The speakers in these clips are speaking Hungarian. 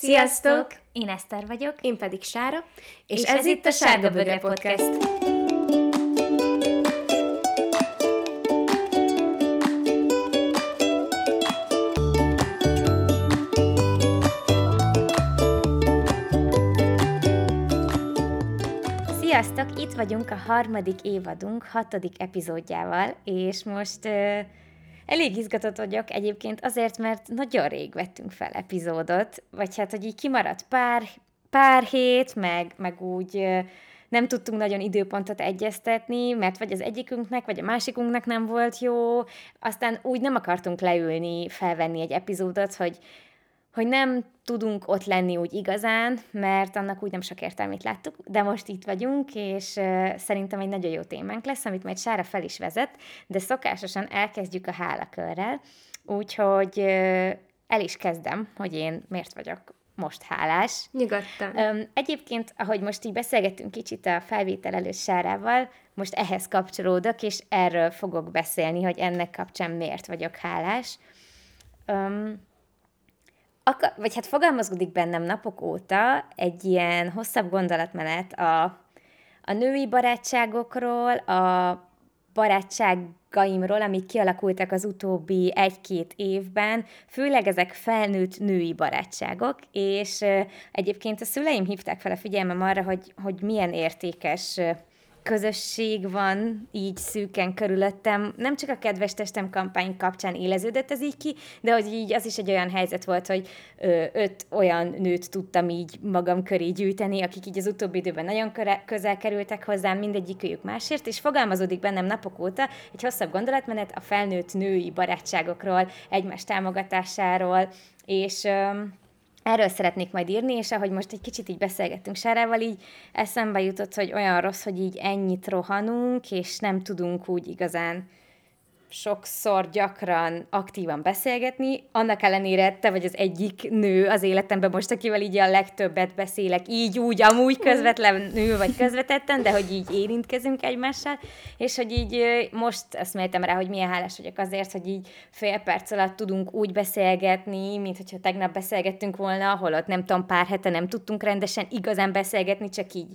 Sziasztok! Én Eszter vagyok. Én pedig Sára, és, és ez, ez itt a Sárga Bögre Podcast. Sziasztok! Itt vagyunk a harmadik évadunk hatodik epizódjával, és most uh, Elég izgatott vagyok egyébként azért, mert nagyon rég vettünk fel epizódot, vagy hát, hogy így kimaradt pár, pár hét, meg, meg úgy nem tudtunk nagyon időpontot egyeztetni, mert vagy az egyikünknek, vagy a másikunknak nem volt jó, aztán úgy nem akartunk leülni, felvenni egy epizódot, hogy hogy nem tudunk ott lenni úgy igazán, mert annak úgy nem sok értelmét láttuk, de most itt vagyunk, és szerintem egy nagyon jó témánk lesz, amit majd Sára fel is vezet, de szokásosan elkezdjük a hálakörrel, úgyhogy el is kezdem, hogy én miért vagyok most hálás. Nyugodtan. Egyébként, ahogy most így beszélgettünk kicsit a felvétel előtt Sárával, most ehhez kapcsolódok, és erről fogok beszélni, hogy ennek kapcsán miért vagyok hálás. Um, akar, vagy hát fogalmazódik bennem napok óta egy ilyen hosszabb gondolatmenet a, a női barátságokról, a barátságaimról, amik kialakultak az utóbbi egy-két évben, főleg ezek felnőtt női barátságok, és egyébként a szüleim hívták fel a figyelmem arra, hogy, hogy milyen értékes közösség van így szűken körülöttem. Nem csak a Kedves Testem kampány kapcsán éleződött ez így ki, de hogy így az is egy olyan helyzet volt, hogy öt olyan nőt tudtam így magam köré gyűjteni, akik így az utóbbi időben nagyon közel kerültek hozzám, mindegyikőjük másért, és fogalmazódik bennem napok óta egy hosszabb gondolatmenet a felnőtt női barátságokról, egymás támogatásáról, és... Ö, Erről szeretnék majd írni, és ahogy most egy kicsit így beszélgettünk Sárával, így eszembe jutott, hogy olyan rossz, hogy így ennyit rohanunk, és nem tudunk úgy igazán sokszor gyakran aktívan beszélgetni, annak ellenére te vagy az egyik nő az életemben most, akivel így a legtöbbet beszélek, így úgy, amúgy közvetlenül vagy közvetetten, de hogy így érintkezünk egymással, és hogy így most eszméltem rá, hogy milyen hálás vagyok azért, hogy így fél perc alatt tudunk úgy beszélgetni, mint hogyha tegnap beszélgettünk volna, ahol ott nem tudom, pár hete nem tudtunk rendesen igazán beszélgetni, csak így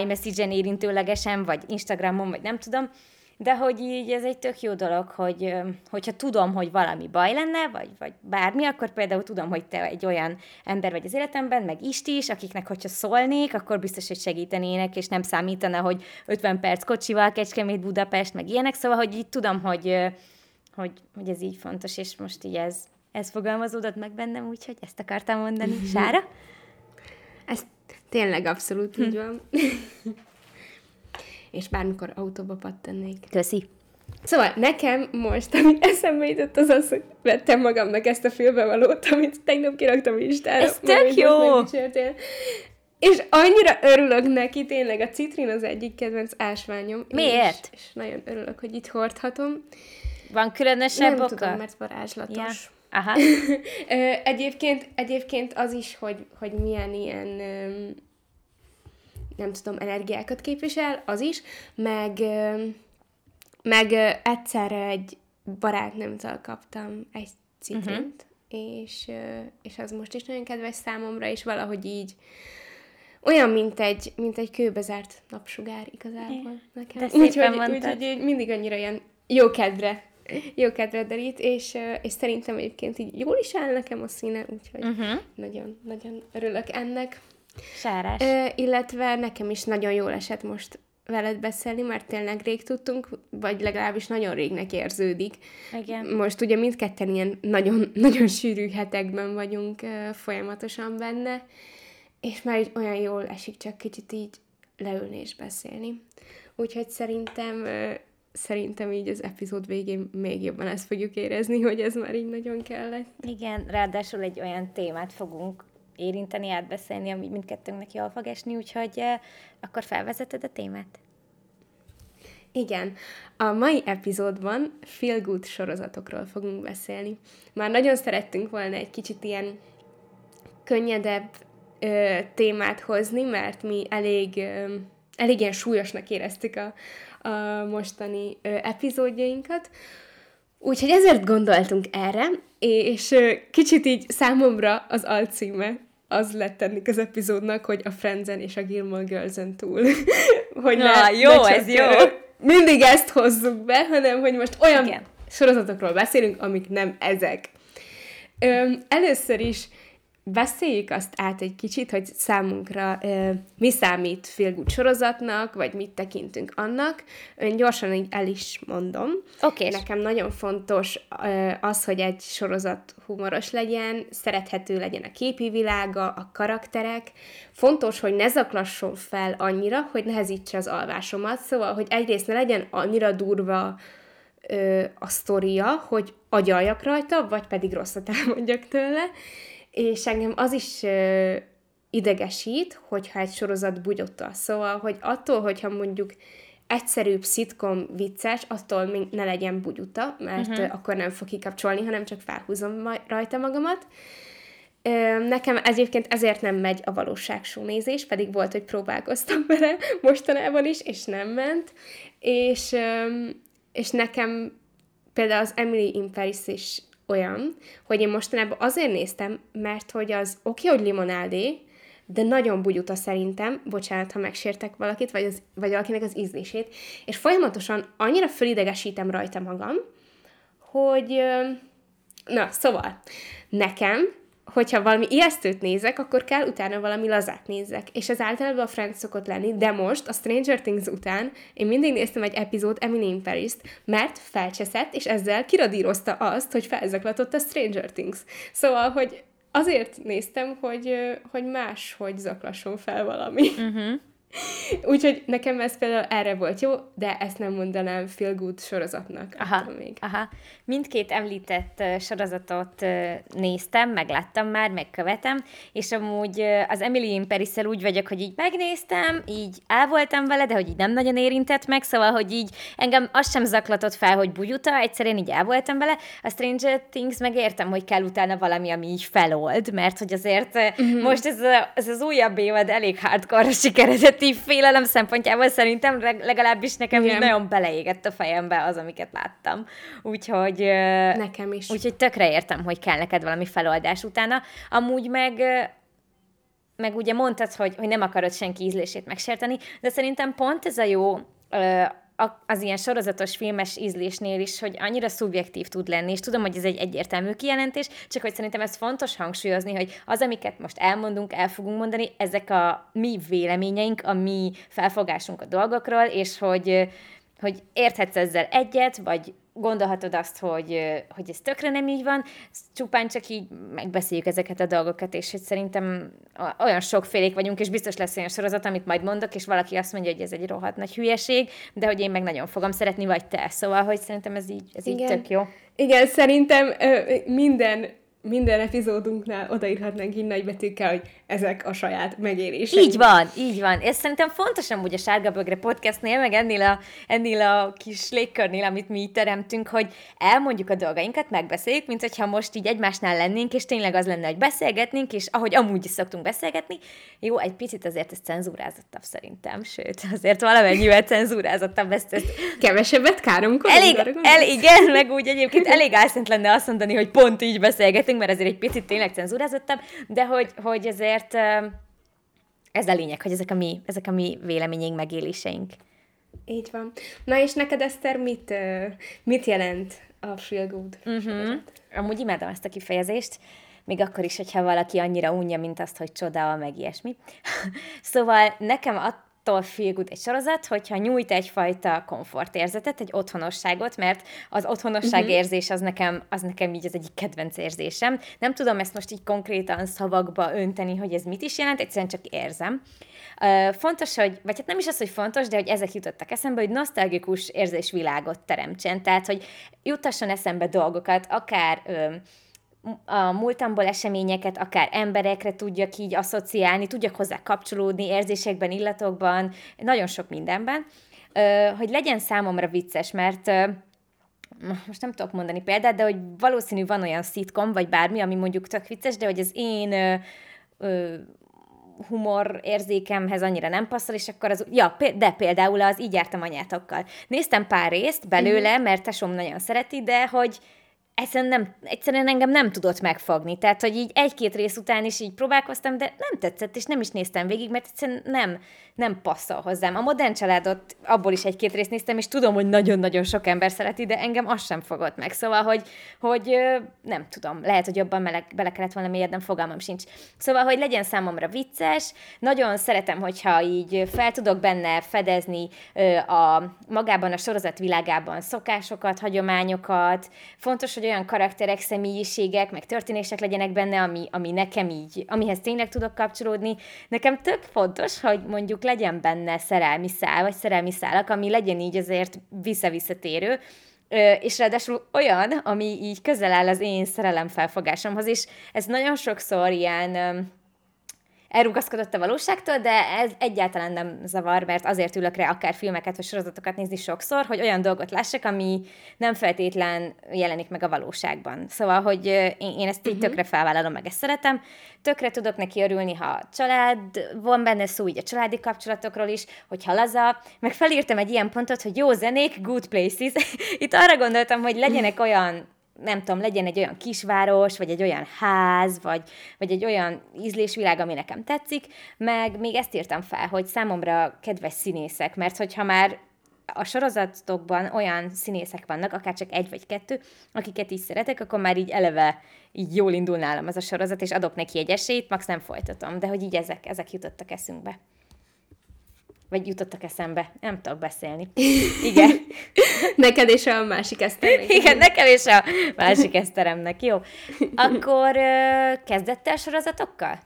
iMessage-en érintőlegesen, vagy Instagramon, vagy nem tudom, de hogy így ez egy tök jó dolog, hogy hogyha tudom, hogy valami baj lenne, vagy, vagy bármi, akkor például tudom, hogy te egy olyan ember vagy az életemben, meg Isti is, akiknek, hogyha szólnék, akkor biztos, hogy segítenének, és nem számítana, hogy 50 perc kocsival, Kecskemét, Budapest, meg ilyenek, szóval, hogy így tudom, hogy, hogy, hogy ez így fontos, és most így ez, ez fogalmazódott meg bennem, úgyhogy ezt akartam mondani. Sára? Ez tényleg abszolút így van. és bármikor autóba pattannék. Köszi. Szóval nekem most, ami eszembe jutott, az az, hogy vettem magamnak ezt a fülbevalót, amit tegnap kiraktam Instára. Ez tök jó! És annyira örülök neki, tényleg a citrin az egyik kedvenc ásványom. Miért? És, és nagyon örülök, hogy itt hordhatom. Van különösebb Nem oka? tudom, mert varázslatos. Ja. Aha. egyébként, egyébként az is, hogy, hogy milyen ilyen nem tudom, energiákat képvisel, az is, meg, meg egyszerre egy barátnőmtől kaptam egy citrint, uh-huh. és, és az most is nagyon kedves számomra, és valahogy így olyan, mint egy, mint egy kőbezárt napsugár igazából nekem. De szépen úgyhogy, úgyhogy úgy, mindig annyira ilyen jó kedre jó kedve derít, és, és szerintem egyébként így jól is áll nekem a színe, úgyhogy uh-huh. nagyon, nagyon örülök ennek. Sárás. Ö, illetve nekem is nagyon jól esett most veled beszélni, mert tényleg rég tudtunk, vagy legalábbis nagyon régnek érződik. Igen. Most ugye mindketten ilyen nagyon, nagyon sűrű hetekben vagyunk uh, folyamatosan benne, és már így olyan jól esik csak kicsit így leülni és beszélni. Úgyhogy szerintem uh, szerintem így az epizód végén még jobban ezt fogjuk érezni, hogy ez már így nagyon kellett. Igen, ráadásul egy olyan témát fogunk érinteni, átbeszélni, ami mindkettőnknek jól fog esni, úgyhogy uh, akkor felvezeted a témát? Igen, a mai epizódban Feel Good sorozatokról fogunk beszélni. Már nagyon szerettünk volna egy kicsit ilyen könnyedebb ö, témát hozni, mert mi elég, ö, elég ilyen súlyosnak éreztük a, a mostani ö, epizódjainkat. Úgyhogy ezért gondoltunk erre, és ö, kicsit így számomra az alcíme az lett ennek az epizódnak, hogy a Friendsen és a Gilmore Girls-en túl. hogy Na, ne, jó, ne ez jó. Mindig ezt hozzuk be, hanem hogy most olyan Igen. sorozatokról beszélünk, amik nem ezek. Ö, először is beszéljük azt át egy kicsit, hogy számunkra ö, mi számít félgút sorozatnak, vagy mit tekintünk annak. Ön gyorsan így el is mondom. Oké. Okay. Nekem nagyon fontos ö, az, hogy egy sorozat humoros legyen, szerethető legyen a képi világa, a karakterek. Fontos, hogy ne zaklasson fel annyira, hogy nehezítse az alvásomat. Szóval, hogy egyrészt ne legyen annyira durva ö, a sztoria, hogy agyaljak rajta, vagy pedig rosszat elmondjak tőle és engem az is ö, idegesít, hogyha egy sorozat bugyotta. Szóval, hogy attól, hogyha mondjuk egyszerűbb szitkom vicces, attól még ne legyen bugyuta, mert uh-huh. akkor nem fog kikapcsolni, hanem csak felhúzom rajta magamat. Nekem egyébként ezért nem megy a valóságsó nézés, pedig volt, hogy próbálkoztam vele mostanában is, és nem ment. És, és nekem például az Emily in Paris is olyan, hogy én mostanában azért néztem, mert hogy az oké, okay, hogy limonádé, de nagyon bugyuta szerintem, bocsánat, ha megsértek valakit, vagy, az, vagy valakinek az ízlését, és folyamatosan annyira fölidegesítem rajta magam, hogy na, szóval, nekem hogyha valami ijesztőt nézek, akkor kell utána valami lazát nézzek. És ez általában a Friends szokott lenni, de most a Stranger Things után én mindig néztem egy epizód Emily in paris mert felcseszett, és ezzel kiradírozta azt, hogy felzaklatott a Stranger Things. Szóval, hogy azért néztem, hogy, hogy más, hogy zaklasson fel valami. Uh-huh. Úgyhogy nekem ez például erre volt jó, de ezt nem mondanám feel good sorozatnak. Aha, még. aha. Mindkét említett sorozatot néztem, megláttam már, megkövetem, és amúgy az Emily in paris úgy vagyok, hogy így megnéztem, így el voltam vele, de hogy így nem nagyon érintett meg, szóval, hogy így engem az sem zaklatott fel, hogy bugyuta, egyszerűen így el voltam vele. A Stranger Things megértem, hogy kell utána valami, ami így felold, mert hogy azért uh-huh. most ez, a, ez az újabb évad elég hardcore sikeredett negatív félelem szempontjából szerintem legalábbis nekem így nagyon beleégett a fejembe az, amiket láttam. Úgyhogy... Nekem is. Úgyhogy tökre értem, hogy kell neked valami feloldás utána. Amúgy meg meg ugye mondtad, hogy, hogy nem akarod senki ízlését megsérteni, de szerintem pont ez a jó az ilyen sorozatos filmes ízlésnél is, hogy annyira szubjektív tud lenni, és tudom, hogy ez egy egyértelmű kijelentés, csak hogy szerintem ez fontos hangsúlyozni, hogy az, amiket most elmondunk, el fogunk mondani, ezek a mi véleményeink, a mi felfogásunk a dolgokról, és hogy, hogy érthetsz ezzel egyet, vagy gondolhatod azt, hogy, hogy ez tökre nem így van, csupán csak így megbeszéljük ezeket a dolgokat, és hogy szerintem olyan sokfélék vagyunk, és biztos lesz olyan sorozat, amit majd mondok, és valaki azt mondja, hogy ez egy rohadt nagy hülyeség, de hogy én meg nagyon fogom szeretni, vagy te. Szóval, hogy szerintem ez így, ez így tök jó. Igen, szerintem minden minden epizódunknál odaírhatnánk így nagybetűkkel, hogy ezek a saját megélések. Így van, így van. Ez szerintem fontos amúgy a Sárga Bögre podcastnél, meg ennél a, ennél a kis légkörnél, amit mi teremtünk, hogy elmondjuk a dolgainkat, megbeszéljük, mint hogyha most így egymásnál lennénk, és tényleg az lenne, hogy beszélgetnénk, és ahogy amúgy is szoktunk beszélgetni, jó, egy picit azért ez cenzúrázottabb szerintem, sőt, azért valamennyivel cenzúrázottabb ezt. ezt. Kevesebbet káromkodunk? Elég, el, igen, meg úgy egyébként elég álszent lenne azt mondani, hogy pont így beszélgetünk, mert ezért egy picit tényleg cenzúrázottabb, de hogy, hogy ezért ez a lényeg, hogy ezek a mi, ezek a mi véleményeink, megéléseink. Így van. Na és neked, Eszter, mit, mit jelent a feel good? Uh-huh. Amúgy imádom ezt a kifejezést, még akkor is, hogyha valaki annyira unja, mint azt, hogy csoda, meg ilyesmi. szóval nekem a attól feel egy sorozat, hogyha nyújt egyfajta komfortérzetet, egy otthonosságot, mert az otthonosság uh-huh. érzés az nekem, az nekem így az egyik kedvenc érzésem. Nem tudom ezt most így konkrétan szavakba önteni, hogy ez mit is jelent, egyszerűen csak érzem. Uh, fontos, hogy, vagy hát nem is az, hogy fontos, de hogy ezek jutottak eszembe, hogy nosztalgikus érzésvilágot teremtsen, tehát, hogy jutasson eszembe dolgokat, akár uh, a múltamból eseményeket akár emberekre tudjak így asszociálni, tudjak hozzá kapcsolódni érzésekben, illatokban, nagyon sok mindenben, hogy legyen számomra vicces, mert most nem tudok mondani példát, de hogy valószínű van olyan szitkom, vagy bármi, ami mondjuk tök vicces, de hogy az én humor érzékemhez annyira nem passzol, és akkor az, ja, de például az Így jártam anyátokkal. Néztem pár részt belőle, mhm. mert tesom nagyon szereti, de hogy egyszerűen, nem, egyszerűen engem nem tudott megfogni. Tehát, hogy így egy-két rész után is így próbálkoztam, de nem tetszett, és nem is néztem végig, mert egyszerűen nem, nem passzol hozzám. A modern családot abból is egy-két részt néztem, és tudom, hogy nagyon-nagyon sok ember szereti, de engem az sem fogott meg. Szóval, hogy, hogy nem tudom, lehet, hogy jobban meleg, bele kellett volna miért nem fogalmam sincs. Szóval, hogy legyen számomra vicces, nagyon szeretem, hogyha így fel tudok benne fedezni a magában a sorozat világában szokásokat, hagyományokat. Fontos, hogy olyan karakterek, személyiségek, meg történések legyenek benne, ami, ami nekem így, amihez tényleg tudok kapcsolódni. Nekem tök fontos, hogy mondjuk legyen benne szerelmi szál, vagy szerelmi szálak, ami legyen így azért visszavisszatérő, és ráadásul olyan, ami így közel áll az én szerelemfelfogásomhoz, és ez nagyon sokszor ilyen elrugaszkodott a valóságtól, de ez egyáltalán nem zavar, mert azért ülök rá akár filmeket vagy sorozatokat nézni sokszor, hogy olyan dolgot lássak, ami nem feltétlen jelenik meg a valóságban. Szóval, hogy én ezt így uh-huh. tökre felvállalom, meg ezt szeretem. Tökre tudok neki örülni, ha család, van benne szó így a családi kapcsolatokról is, hogyha laza, meg felírtam egy ilyen pontot, hogy jó zenék, good places. Itt arra gondoltam, hogy legyenek olyan nem tudom, legyen egy olyan kisváros, vagy egy olyan ház, vagy, vagy egy olyan ízlésvilág, ami nekem tetszik, meg még ezt írtam fel, hogy számomra kedves színészek, mert hogyha már a sorozatokban olyan színészek vannak, akár csak egy vagy kettő, akiket is szeretek, akkor már így eleve így jól indul nálam az a sorozat, és adok neki egy esélyt, max nem folytatom, de hogy így ezek, ezek jutottak eszünkbe. Vagy jutottak eszembe. Nem tudok beszélni. Igen. Neked és a másik eszteremnek. Igen, nekem és a másik eszteremnek. Jó. Akkor kezdett el sorozatokkal?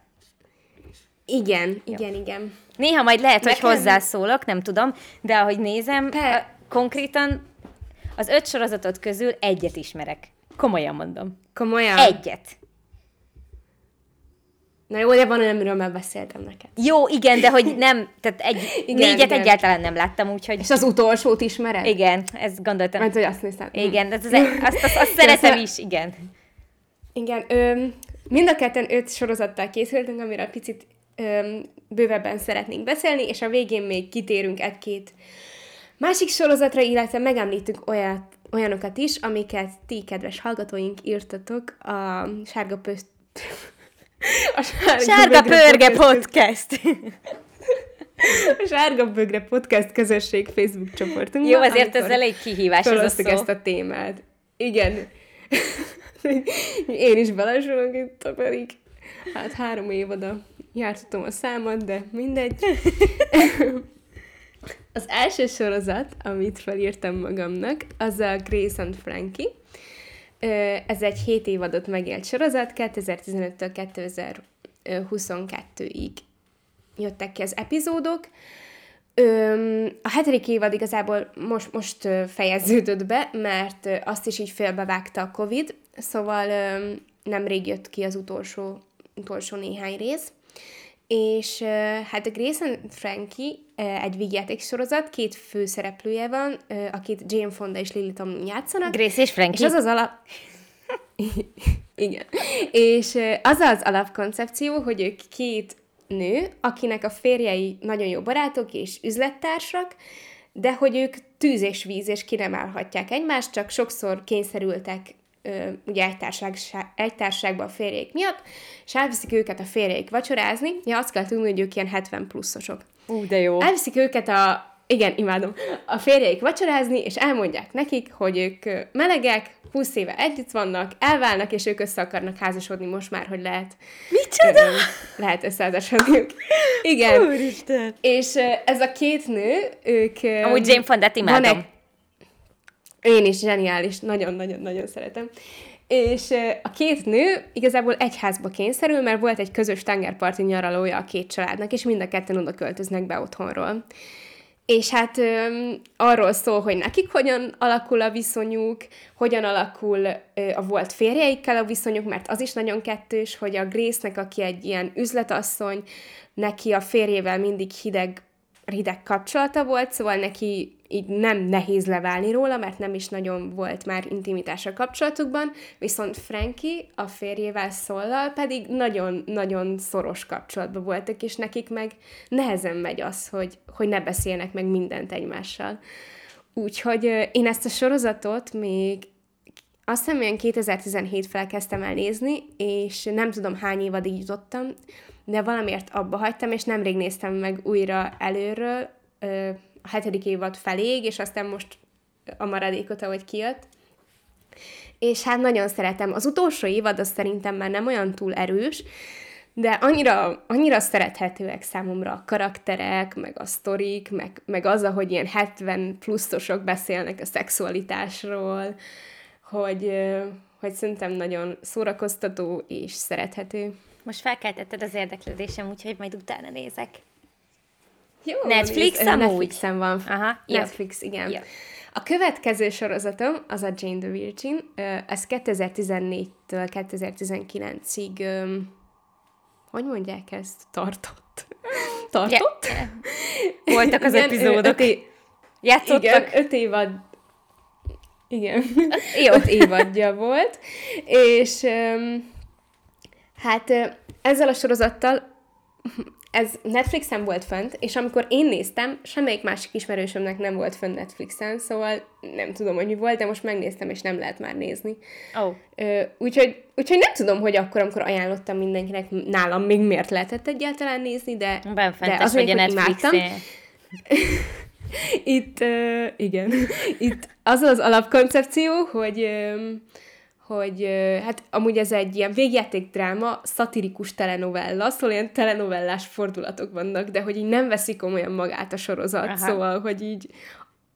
Igen, Jó. igen, igen. Néha majd lehet, Nekem... hogy hozzászólok, nem tudom, de ahogy nézem, Pe... konkrétan az öt sorozatot közül egyet ismerek. Komolyan mondom. Komolyan? Egyet. Na jó, de van, amiről már beszéltem neked. Jó, igen, de hogy nem, tehát egy, igen, négyet igen. egyáltalán nem láttam, úgyhogy... És az utolsót ismered? Igen, ezt gondoltam. Mert hogy azt néztem. Igen, az, az, azt, azt, azt szeretem is, igen. Igen, ö, mind a ketten öt sorozattal készültünk, amiről picit ö, bővebben szeretnénk beszélni, és a végén még kitérünk egy-két másik sorozatra, illetve megemlítünk olyat, olyanokat is, amiket ti, kedves hallgatóink, írtatok a Sárga Pöst a Sárga, Sárga Pörge Podcast. A Sárga Bögre Podcast közösség Facebook csoportunkban. Jó, azért ez elég kihívás ez a szó. ezt a témát. Igen. Én is belesorolok itt, pedig hát három év oda jártatom a számot, de mindegy. Az első sorozat, amit felírtam magamnak, az a Grace and Frankie. Ez egy 7 évadot megélt sorozat, 2015-től 2022-ig jöttek ki az epizódok. A hetedik évad igazából most, most fejeződött be, mert azt is így félbevágta a Covid, szóval nemrég jött ki az utolsó, utolsó néhány rész. És hát a Grace and Frankie egy vígjáték sorozat, két főszereplője van, akit Jane Fonda és Lily Tomlin játszanak. Grace és Frankie. És az az alap... Igen. És az az alapkoncepció, hogy ők két nő, akinek a férjei nagyon jó barátok és üzlettársak, de hogy ők tűz és víz, és ki nem állhatják egymást, csak sokszor kényszerültek ugye egy, társaság, egy társaságban a férjék miatt, és elviszik őket a férjék vacsorázni, ja, azt kell tudni, hogy ők ilyen 70 pluszosok. Ú, de jó. Elviszik őket a, igen, imádom, a férjeik vacsorázni, és elmondják nekik, hogy ők melegek, 20 éve együtt vannak, elválnak, és ők össze akarnak házasodni most már, hogy lehet. Micsoda? Lehet összeházasodni. Igen. Úristen. És ez a két nő, ők... Amúgy Jane Fondát imádom. Van én is zseniális, nagyon-nagyon-nagyon szeretem. És a két nő igazából egy házba kényszerül, mert volt egy közös tengerparti nyaralója a két családnak, és mind a ketten oda költöznek be otthonról. És hát ö, arról szól, hogy nekik hogyan alakul a viszonyuk, hogyan alakul ö, a volt férjeikkel a viszonyuk, mert az is nagyon kettős, hogy a Grace-nek, aki egy ilyen üzletasszony, neki a férjével mindig hideg hideg kapcsolata volt, szóval neki így nem nehéz leválni róla, mert nem is nagyon volt már intimitás a kapcsolatukban, viszont Frankie a férjével Szollal pedig nagyon-nagyon szoros kapcsolatban voltak, és nekik meg nehezen megy az, hogy, hogy ne beszélnek meg mindent egymással. Úgyhogy én ezt a sorozatot még azt hiszem, ilyen 2017 fel kezdtem el nézni, és nem tudom hány évadig jutottam, de valamiért abba hagytam, és nemrég néztem meg újra előről a hetedik évad feléig, és aztán most a maradékot, ahogy kijött. És hát nagyon szeretem. Az utolsó évad az szerintem már nem olyan túl erős, de annyira, annyira szerethetőek számomra a karakterek, meg a sztorik, meg, meg az, ahogy ilyen 70 pluszosok beszélnek a szexualitásról, hogy, hogy szerintem nagyon szórakoztató és szerethető. Most felkeltetted az érdeklődésem, úgyhogy majd utána nézek. Jó, Netflix néz, amúgy? Netflixen van. Aha, jó. Netflix, igen. Jó. A következő sorozatom az a Jane the Virgin. Ez 2014-től 2019-ig, öm, hogy mondják ezt? Tartott. Tartott? Ja. Voltak az Igen, epizódok. Öt, Játszottak? igen, öt évad igen. Jó. Öt évadja volt. És hát ezzel a sorozattal ez Netflixen volt fönt, és amikor én néztem, semmelyik másik ismerősömnek nem volt fönt Netflixen, szóval nem tudom, hogy mi volt, de most megnéztem, és nem lehet már nézni. Oh. Ö, úgyhogy, úgyhogy nem tudom, hogy akkor, amikor ajánlottam mindenkinek, nálam még miért lehetett egyáltalán nézni, de, de az a hogy imádtam. Netflixen. Itt, uh, igen, itt az az alapkoncepció, hogy, um, hogy hát amúgy ez egy ilyen végjáték dráma, szatirikus telenovella, szóval ilyen telenovellás fordulatok vannak, de hogy így nem veszik komolyan magát a sorozat, Aha. Szóval, hogy így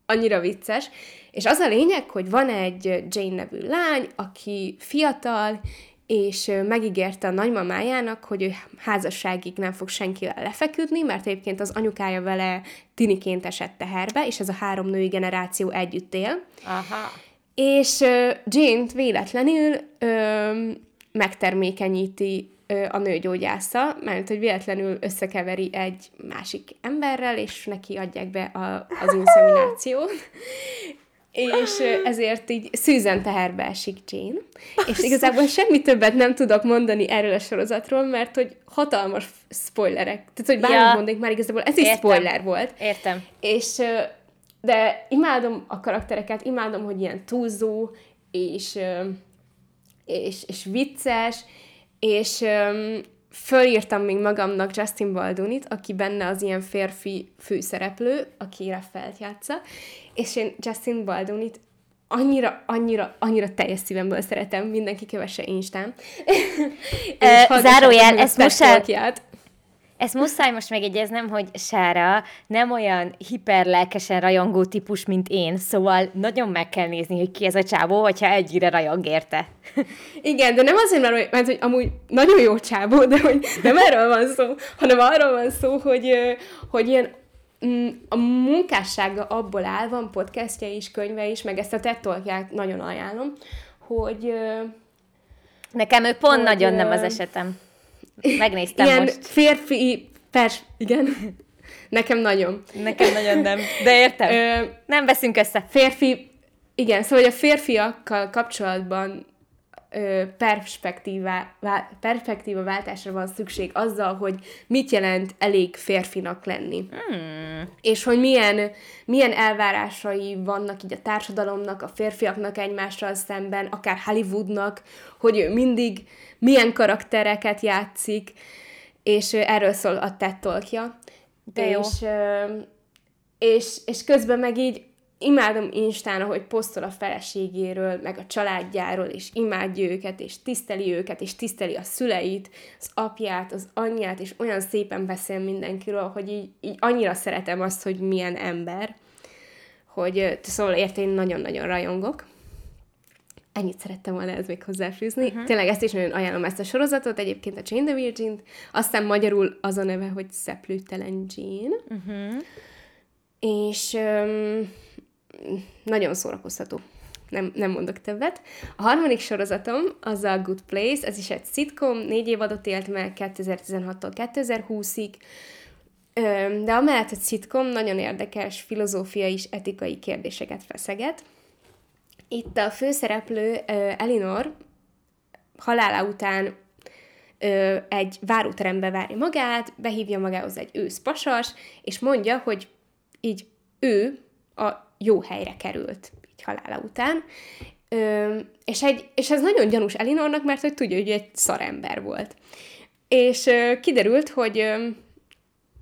annyira vicces. És az a lényeg, hogy van egy Jane nevű lány, aki fiatal, és megígérte a nagymamájának, hogy ő házasságig nem fog senkivel lefeküdni, mert egyébként az anyukája vele tiniként esett teherbe, és ez a három női generáció együtt él. Aha. És Jane-t véletlenül ö, megtermékenyíti ö, a nőgyógyásza, mert hogy véletlenül összekeveri egy másik emberrel, és neki adják be a, az inszeminációt. És ezért így szűzen teherbe esik Jane. És igazából semmi többet nem tudok mondani erről a sorozatról, mert hogy hatalmas spoilerek. Tehát, hogy bármit Ja. mondnék már igazából, ez is Értem. spoiler volt. Értem. És, de imádom a karaktereket, imádom, hogy ilyen túlzó, és, és, és vicces, és fölírtam még magamnak Justin Baldunit, aki benne az ilyen férfi főszereplő, aki Raffelt játsza, és én Justin Baldunit annyira, annyira, annyira teljes szívemből szeretem, mindenki kövesse Instán. Ö, zárójel, ezt el-. Ezt muszáj most megjegyeznem, hogy Sára nem olyan hiperlelkesen rajongó típus, mint én, szóval nagyon meg kell nézni, hogy ki ez a csávó, hogyha egyre rajong érte. Igen, de nem azért, mert, mert hogy amúgy nagyon jó csábó, de hogy nem erről van szó, hanem arról van szó, hogy, hogy ilyen mm, a munkássága abból áll, van podcastja is, könyve is, meg ezt a TED nagyon ajánlom, hogy Nekem ő pont Hogy, nagyon nem az esetem. Megnéztem ilyen most. férfi, pers, igen, nekem nagyon. Nekem nagyon nem. De értem. Ö, Nem veszünk össze. férfi, igen, szóval hogy a férfiakkal kapcsolatban ö, perspektíva, vá, perspektíva váltásra van szükség azzal, hogy mit jelent elég férfinak lenni. Hmm. És hogy milyen, milyen elvárásai vannak így a társadalomnak, a férfiaknak egymással szemben, akár Hollywoodnak, hogy ő mindig milyen karaktereket játszik, és erről szól a TED Talkja. De jó. És, és, és közben meg így imádom Instán, ahogy posztol a feleségéről, meg a családjáról, és imádja őket, és tiszteli őket, és tiszteli a szüleit, az apját, az anyját, és olyan szépen beszél mindenkiről, hogy így, így annyira szeretem azt, hogy milyen ember, hogy szóval érte én nagyon-nagyon rajongok. Ennyit szerettem volna ez még hozzáfűzni. Uh-huh. Tényleg ezt is nagyon ajánlom ezt a sorozatot, egyébként a Jane the Virgin-t, aztán magyarul az a neve, hogy Szeplőtelen Jane. Uh-huh. És öm, nagyon szórakoztató. Nem, nem mondok többet. A harmadik sorozatom az a Good Place, ez is egy szitkom, négy évadot élt meg 2016-tól 2020-ig, Öm, de amellett, hogy szitkom, nagyon érdekes filozófiai és etikai kérdéseket feszeget. Itt a főszereplő Elinor halála után egy váróterembe várja magát, behívja magához egy ősz pasas, és mondja, hogy így ő a jó helyre került így halála után, Ö, és, egy, és ez nagyon gyanús Elinornak, mert hogy tudja, hogy egy szarember volt. És ö, kiderült, hogy ö,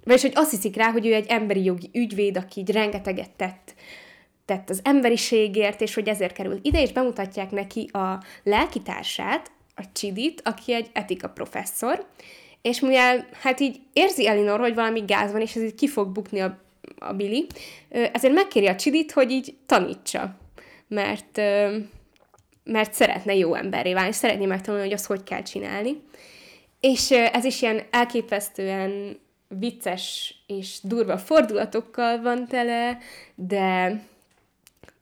vagyis hogy azt hiszik rá, hogy ő egy emberi jogi ügyvéd, aki így rengeteget tett, tett az emberiségért, és hogy ezért kerül ide, és bemutatják neki a lelkitársát, a Csidit, aki egy etika professzor, és mivel hát így érzi Elinor, hogy valami gáz van, és ez így ki fog bukni a, a Billy, ezért megkéri a Csidit, hogy így tanítsa, mert, mert szeretne jó emberré válni, és szeretné megtanulni, hogy azt hogy kell csinálni. És ez is ilyen elképesztően vicces és durva fordulatokkal van tele, de,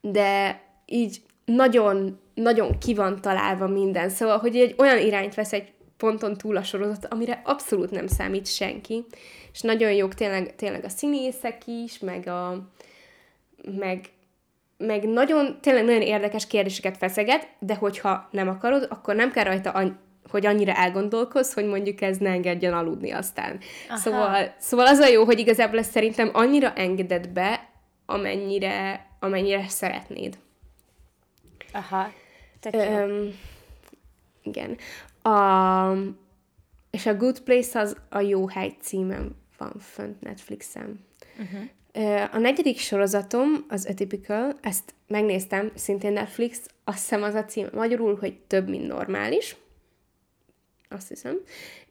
de így nagyon, nagyon ki van találva minden. Szóval, hogy egy olyan irányt vesz egy ponton túl a sorozat, amire abszolút nem számít senki. És nagyon jók tényleg, tényleg a színészek is, meg a meg, meg nagyon, tényleg nagyon érdekes kérdéseket feszeget, de hogyha nem akarod, akkor nem kell rajta hogy annyira elgondolkoz, hogy mondjuk ez ne engedjen aludni aztán. Szóval, szóval az a jó, hogy igazából ezt szerintem annyira engedett be, amennyire, amennyire szeretnéd. Aha. Öm, igen. A, és a Good Place az a Jó Hely címen van fönt Netflixen. Uh-huh. A negyedik sorozatom, az Atypical, ezt megnéztem, szintén Netflix, azt hiszem az a cím magyarul, hogy több, mint normális azt hiszem.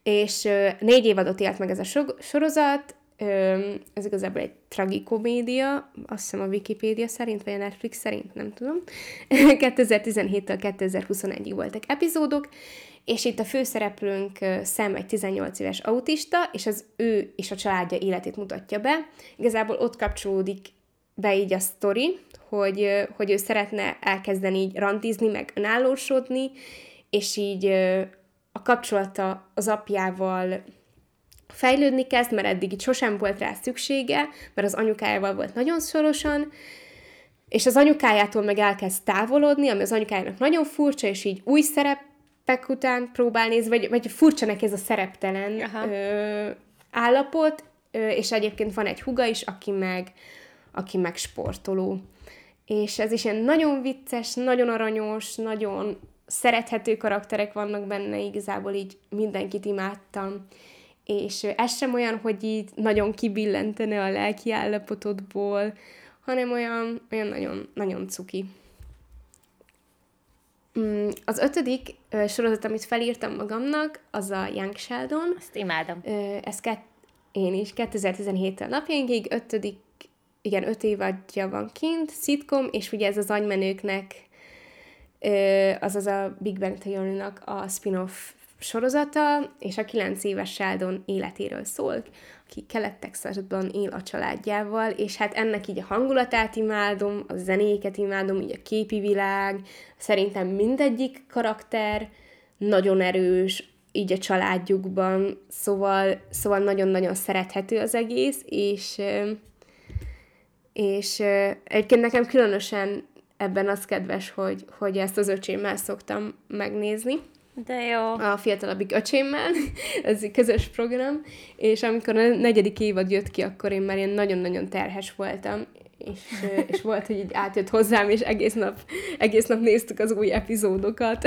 És négy évadot élt meg ez a sorozat, ez igazából egy tragikomédia, azt hiszem a Wikipédia szerint, vagy a Netflix szerint, nem tudom. 2017-től 2021-ig voltak epizódok, és itt a főszereplőnk Sam egy 18 éves autista, és az ő és a családja életét mutatja be. Igazából ott kapcsolódik be így a sztori, hogy, hogy ő szeretne elkezdeni így randizni, meg önállósodni, és így a kapcsolata az apjával fejlődni kezd, mert eddig itt sosem volt rá szüksége, mert az anyukájával volt nagyon szorosan, és az anyukájától meg elkezd távolodni, ami az anyukájának nagyon furcsa, és így új szerepek után próbál nézni, vagy, vagy furcsa neki ez a szereptelen ö, állapot, ö, és egyébként van egy huga is, aki meg, aki meg sportoló. És ez is ilyen nagyon vicces, nagyon aranyos, nagyon szerethető karakterek vannak benne, igazából így mindenkit imádtam. És ez sem olyan, hogy így nagyon kibillentene a lelki állapotodból, hanem olyan, olyan nagyon, nagyon cuki. Mm, az ötödik sorozat, amit felírtam magamnak, az a Young Sheldon. Ezt imádom. Ez kett, én is, 2017-től napjainkig, ötödik, igen, öt évadja van kint, szitkom, és ugye ez az agymenőknek azaz a Big Bang theory a spin-off sorozata, és a kilenc éves Sheldon életéről szól, aki Kelet-Texasban él a családjával, és hát ennek így a hangulatát imádom, a zenéket imádom, így a képi világ, szerintem mindegyik karakter nagyon erős, így a családjukban, szóval, szóval nagyon-nagyon szerethető az egész, és és egyébként nekem különösen ebben az kedves, hogy, hogy ezt az öcsémmel szoktam megnézni. De jó. A fiatalabbik öcsémmel, ez egy közös program, és amikor a negyedik évad jött ki, akkor én már ilyen nagyon-nagyon terhes voltam, és, és volt, hogy így átjött hozzám, és egész nap, egész nap néztük az új epizódokat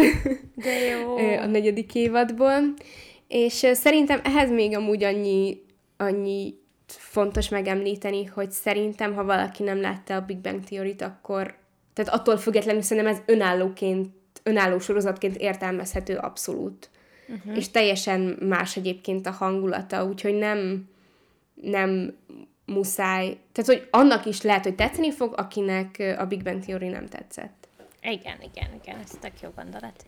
De jó. a negyedik évadból, és szerintem ehhez még amúgy annyi, annyi fontos megemlíteni, hogy szerintem, ha valaki nem látta a Big Bang Theory-t, akkor tehát attól függetlenül szerintem ez önállóként, önálló sorozatként értelmezhető abszolút. Uh-huh. És teljesen más egyébként a hangulata, úgyhogy nem, nem muszáj, tehát hogy annak is lehet, hogy tetszeni fog, akinek a Big Bang Theory nem tetszett. Igen, igen, igen, ez tök jó gondolat.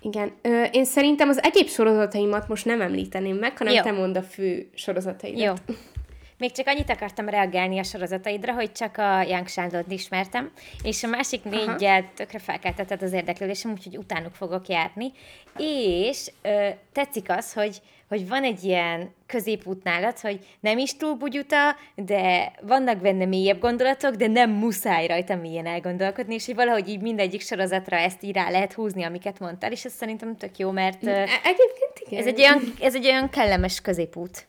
Igen. Ö, én szerintem az egyéb sorozataimat most nem említeném meg, hanem jó. te mondd a fő sorozataidat. Jó. Még csak annyit akartam reagálni a sorozataidra, hogy csak a Young Sándort ismertem, és a másik négyet tökre felkeltetett az érdeklődésem, úgyhogy utánuk fogok járni. És ö, tetszik az, hogy, hogy van egy ilyen középút nálad, hogy nem is túl bugyuta, de vannak benne mélyebb gondolatok, de nem muszáj rajta mélyen elgondolkodni, és hogy valahogy így mindegyik sorozatra ezt így rá lehet húzni, amiket mondtál, és ez szerintem tök jó, mert e, Egyébként igen. Ez egy olyan, ez egy olyan kellemes középút.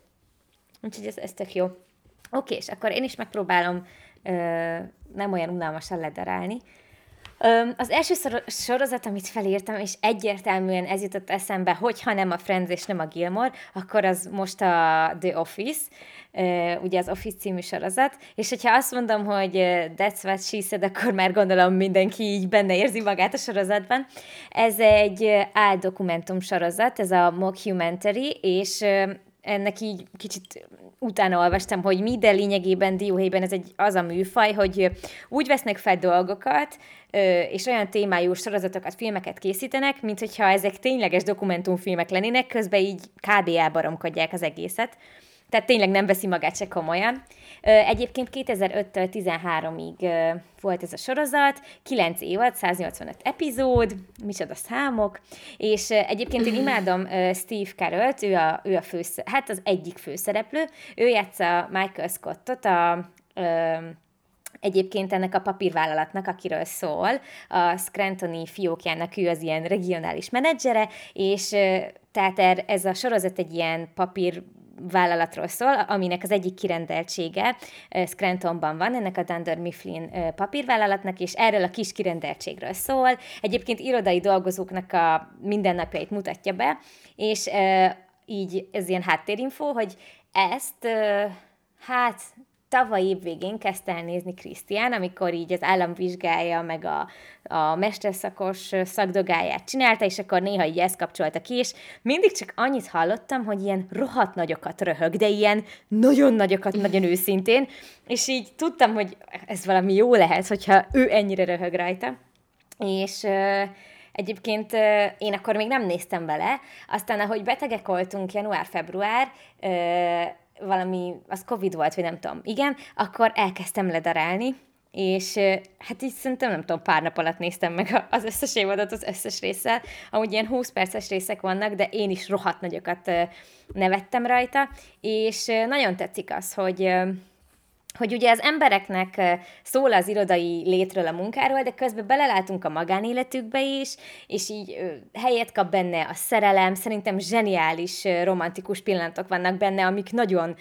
Úgyhogy ez, ez tök jó. Oké, és akkor én is megpróbálom ö, nem olyan unalmasan ledarálni. Az első sorozat, amit felírtam, és egyértelműen ez jutott eszembe, hogyha nem a Friends és nem a Gilmore, akkor az most a The Office, ugye az Office című sorozat, és hogyha azt mondom, hogy that's what she said, akkor már gondolom mindenki így benne érzi magát a sorozatban. Ez egy áldokumentum sorozat, ez a mockumentary, és ennek így kicsit utána olvastam, hogy mi, de lényegében dióhéjben ez egy az a műfaj, hogy úgy vesznek fel dolgokat, és olyan témájú sorozatokat, filmeket készítenek, mint hogyha ezek tényleges dokumentumfilmek lennének, közben így kb. elbaromkodják az egészet. Tehát tényleg nem veszi magát se komolyan. Egyébként 2005-től 13-ig volt ez a sorozat, 9 évad, 185 epizód, micsoda számok, és egyébként én imádom Steve carell ő a, ő a fősz, hát az egyik főszereplő, ő játsza Michael Scottot, a Egyébként ennek a papírvállalatnak, akiről szól, a Scrantoni fiókjának ő az ilyen regionális menedzsere, és tehát er, ez a sorozat egy ilyen papír vállalatról szól, aminek az egyik kirendeltsége Scrantonban van, ennek a Dunder Mifflin papírvállalatnak, és erről a kis kirendeltségről szól. Egyébként irodai dolgozóknak a mindennapjait mutatja be, és így ez ilyen háttérinfo, hogy ezt hát tavaly év végén kezdte el nézni Krisztián, amikor így az államvizsgája, meg a, a mesterszakos szakdogáját csinálta, és akkor néha így ezt kapcsolta ki, és mindig csak annyit hallottam, hogy ilyen rohadt nagyokat röhög, de ilyen nagyon nagyokat, nagyon őszintén, és így tudtam, hogy ez valami jó lehet, hogyha ő ennyire röhög rajta. És Egyébként én akkor még nem néztem bele, aztán ahogy betegek voltunk január-február, valami, az Covid volt, vagy nem tudom, igen, akkor elkezdtem ledarálni, és hát így szerintem nem tudom, pár nap alatt néztem meg az összes évadot az összes résszel. Amúgy ilyen 20 perces részek vannak, de én is rohadt nagyokat nevettem rajta, és nagyon tetszik az, hogy hogy ugye az embereknek szól az irodai létről, a munkáról, de közben belelátunk a magánéletükbe is, és így helyet kap benne a szerelem, szerintem zseniális romantikus pillanatok vannak benne, amik nagyon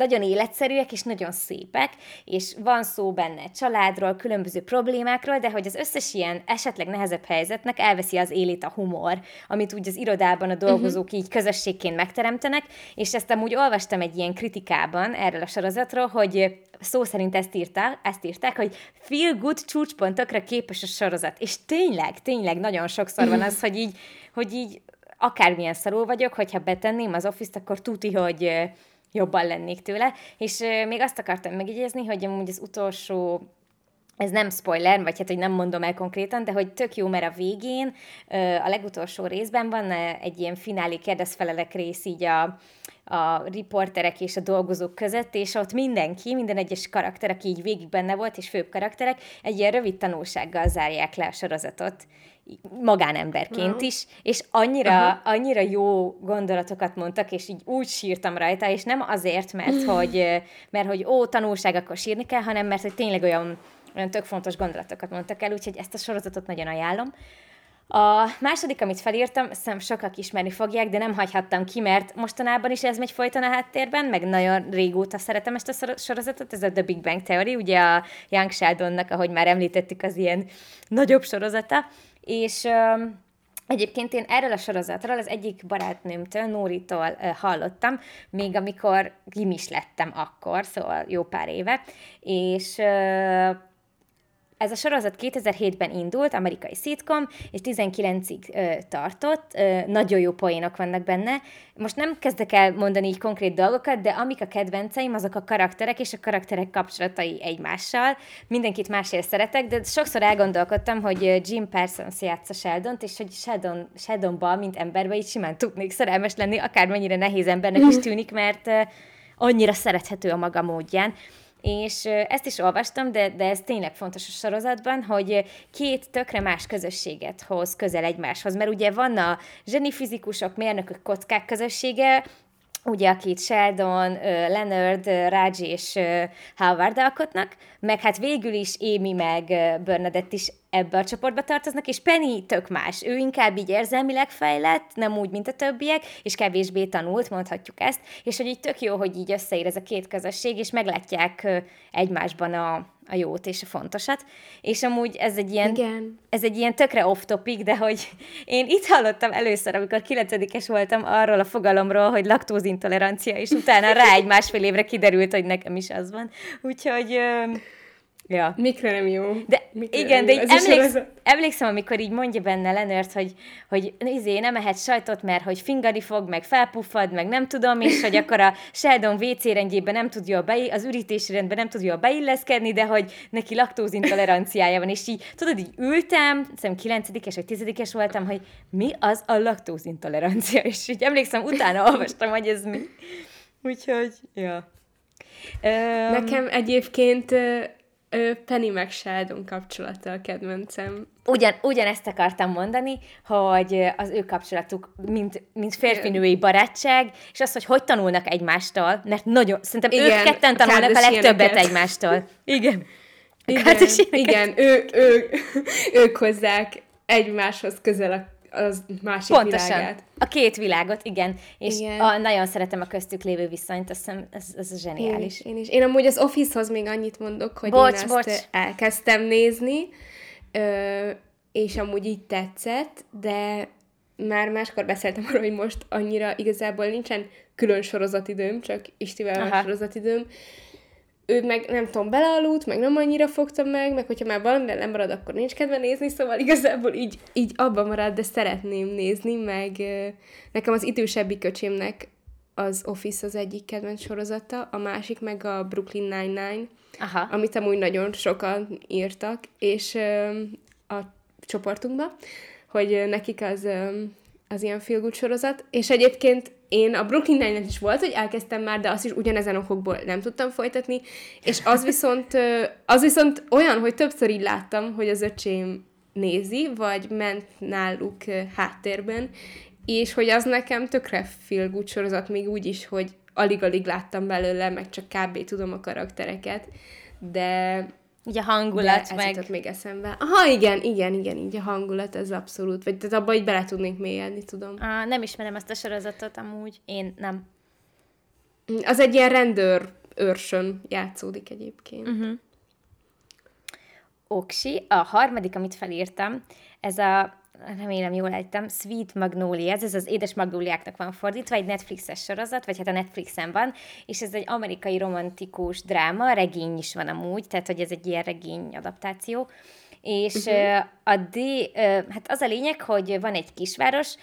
nagyon életszerűek és nagyon szépek, és van szó benne családról, különböző problémákról, de hogy az összes ilyen esetleg nehezebb helyzetnek elveszi az élét a humor, amit úgy az irodában a dolgozók uh-huh. így közösségként megteremtenek, és ezt amúgy olvastam egy ilyen kritikában erről a sorozatról, hogy szó szerint ezt, írta, ezt írták, hogy feel good csúcspontokra képes a sorozat. És tényleg, tényleg nagyon sokszor van az, hogy így, hogy így akármilyen szarul vagyok, hogyha betenném az office akkor tuti, hogy jobban lennék tőle. És még azt akartam megjegyezni, hogy amúgy az utolsó ez nem spoiler, vagy hát, hogy nem mondom el konkrétan, de hogy tök jó, mert a végén, a legutolsó részben van egy ilyen finálé kérdezfelelek rész így a, a riporterek és a dolgozók között, és ott mindenki, minden egyes karakter, aki így végig benne volt, és főbb karakterek, egy ilyen rövid tanulsággal zárják le a sorozatot magánemberként uh-huh. is, és annyira, uh-huh. annyira jó gondolatokat mondtak, és így úgy sírtam rajta, és nem azért, mert hogy, mert hogy ó, tanulság, akkor sírni kell, hanem mert hogy tényleg olyan, olyan tök fontos gondolatokat mondtak el, úgyhogy ezt a sorozatot nagyon ajánlom. A második, amit felírtam, szem sokak ismerni fogják, de nem hagyhattam ki, mert mostanában is ez megy folyton a háttérben, meg nagyon régóta szeretem ezt a sorozatot, ez a The Big Bang Theory, ugye a Young Sheldonnak, ahogy már említettük, az ilyen nagyobb sorozata, és Egyébként én erről a sorozatról az egyik barátnőmtől, Nóritól hallottam, még amikor gimis lettem akkor, szóval jó pár éve, és ez a sorozat 2007-ben indult, amerikai szitkom, és 19-ig ö, tartott, ö, nagyon jó poénok vannak benne. Most nem kezdek el mondani így konkrét dolgokat, de amik a kedvenceim, azok a karakterek és a karakterek kapcsolatai egymással. Mindenkit másért szeretek, de sokszor elgondolkodtam, hogy Jim Parsons játsza sheldon és hogy Sheldon, Sheldonban, mint emberben így simán tudnék szerelmes lenni, akármennyire nehéz embernek is tűnik, mert annyira szerethető a maga módján és ezt is olvastam, de, de ez tényleg fontos a sorozatban, hogy két tökre más közösséget hoz közel egymáshoz, mert ugye van a zsenifizikusok, mérnökök, kockák közössége, ugye akit Sheldon, Leonard, Raj és Howard alkotnak, meg hát végül is Amy meg Bernadette is ebbe a csoportba tartoznak, és Penny tök más. Ő inkább így érzelmileg fejlett, nem úgy, mint a többiek, és kevésbé tanult, mondhatjuk ezt, és hogy így tök jó, hogy így összeér ez a két közösség, és meglátják egymásban a, a jót és a fontosat. És amúgy ez egy ilyen, Igen. ez egy ilyen tökre off-topic, de hogy én itt hallottam először, amikor kilencedikes voltam arról a fogalomról, hogy laktózintolerancia, és utána rá egy másfél évre kiderült, hogy nekem is az van. Úgyhogy Ja. Mikre nem jó. De Mikre igen, de így emléksz, emlékszem, amikor így mondja benne Lenört, hogy, hogy izé, nem ehet sajtot, mert hogy fingani fog, meg felpuffad, meg nem tudom, és hogy akkor a Sheldon WC rendjében nem tud jól beí, az ürítési rendben nem tud jól beilleszkedni, de hogy neki laktózintoleranciája van, és így, tudod, így ültem, szerintem kilencedikes vagy tizedikes voltam, hogy mi az a laktózintolerancia, és így emlékszem, utána olvastam, hogy ez mi. Úgyhogy, ja. Öm, Nekem egyébként Penny meg Sheldon kapcsolata a kedvencem. Ugyan, ugyanezt akartam mondani, hogy az ő kapcsolatuk, mint, mint férfinői barátság, és az, hogy hogy tanulnak egymástól, mert nagyon, szerintem Igen, ők ketten tanulnak a legtöbbet egymástól. Igen. Igen, igen ő, ő, ők hozzák egymáshoz közel a, az másik Pontosan. világát. A két világot, igen. És Igen. A, nagyon szeretem a köztük lévő viszonyt, azt hiszem, ez, ez Én zseniális. is, én is. Én amúgy az Office-hoz még annyit mondok, hogy Bocs, én ezt bocs. elkezdtem nézni, ö, és amúgy így tetszett, de már máskor beszéltem arról, hogy most annyira igazából nincsen külön sorozatidőm, csak Istivel van sorozatidőm. Ő meg nem tudom, belealudt, meg nem annyira fogtam meg, meg hogyha már valamire nem marad, akkor nincs kedve nézni, szóval igazából így, így abban marad, de szeretném nézni, meg nekem az idősebbi köcsémnek az Office az egyik kedvenc sorozata, a másik meg a Brooklyn Nine-Nine, Aha. amit amúgy nagyon sokan írtak, és a csoportunkba, hogy nekik az, az ilyen feel sorozat, és egyébként én a Brooklyn nine is volt, hogy elkezdtem már, de azt is ugyanezen okokból nem tudtam folytatni, és az viszont, az viszont olyan, hogy többször így láttam, hogy az öcsém nézi, vagy ment náluk háttérben, és hogy az nekem tökre feel sorozat, még úgy is, hogy alig-alig láttam belőle, meg csak kb. tudom a karaktereket, de, Így a de hangulat, ez meg... jutott még eszembe. Aha, igen, igen, igen, így a hangulat, ez abszolút, vagy tehát abban így bele tudnék mélyedni, tudom. Ah, nem ismerem ezt a sorozatot amúgy. Én nem. Az egy ilyen rendőr őrsön játszódik egyébként. Uh-huh. Oksi. A harmadik, amit felírtam, ez a, remélem jól ejtem, Sweet Magnolias, ez az édes magnóliáknak van fordítva, egy Netflixes sorozat, vagy hát a Netflixen van, és ez egy amerikai romantikus dráma, regény is van amúgy, tehát hogy ez egy ilyen regény adaptáció, és uh-huh. a D, hát az a lényeg, hogy van egy kisváros,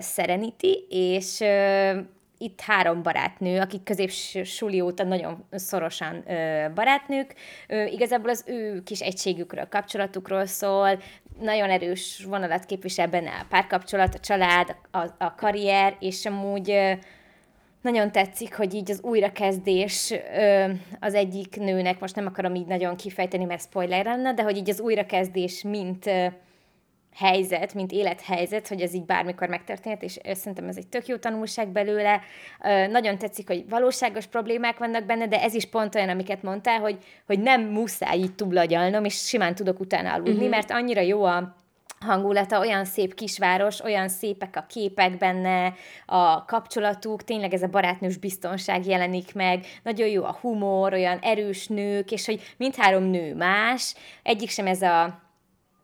Serenity, és itt három barátnő, akik középsuli óta nagyon szorosan ö, barátnők. Ö, igazából az ő kis egységükről, kapcsolatukról szól, nagyon erős vonalat képvisel benne a párkapcsolat, a család, a, a karrier, és amúgy ö, nagyon tetszik, hogy így az újrakezdés ö, az egyik nőnek, most nem akarom így nagyon kifejteni, mert spoiler lenne, de hogy így az újrakezdés mint ö, helyzet, mint élethelyzet, hogy ez így bármikor megtörténhet, és szerintem ez egy tök jó tanulság belőle. Nagyon tetszik, hogy valóságos problémák vannak benne, de ez is pont olyan, amiket mondtál, hogy, hogy nem muszáj így túlagyalnom, és simán tudok utána aludni, uh-huh. mert annyira jó a hangulata, olyan szép kisváros, olyan szépek a képek benne, a kapcsolatuk, tényleg ez a barátnős biztonság jelenik meg, nagyon jó a humor, olyan erős nők, és hogy mindhárom nő más, egyik sem ez a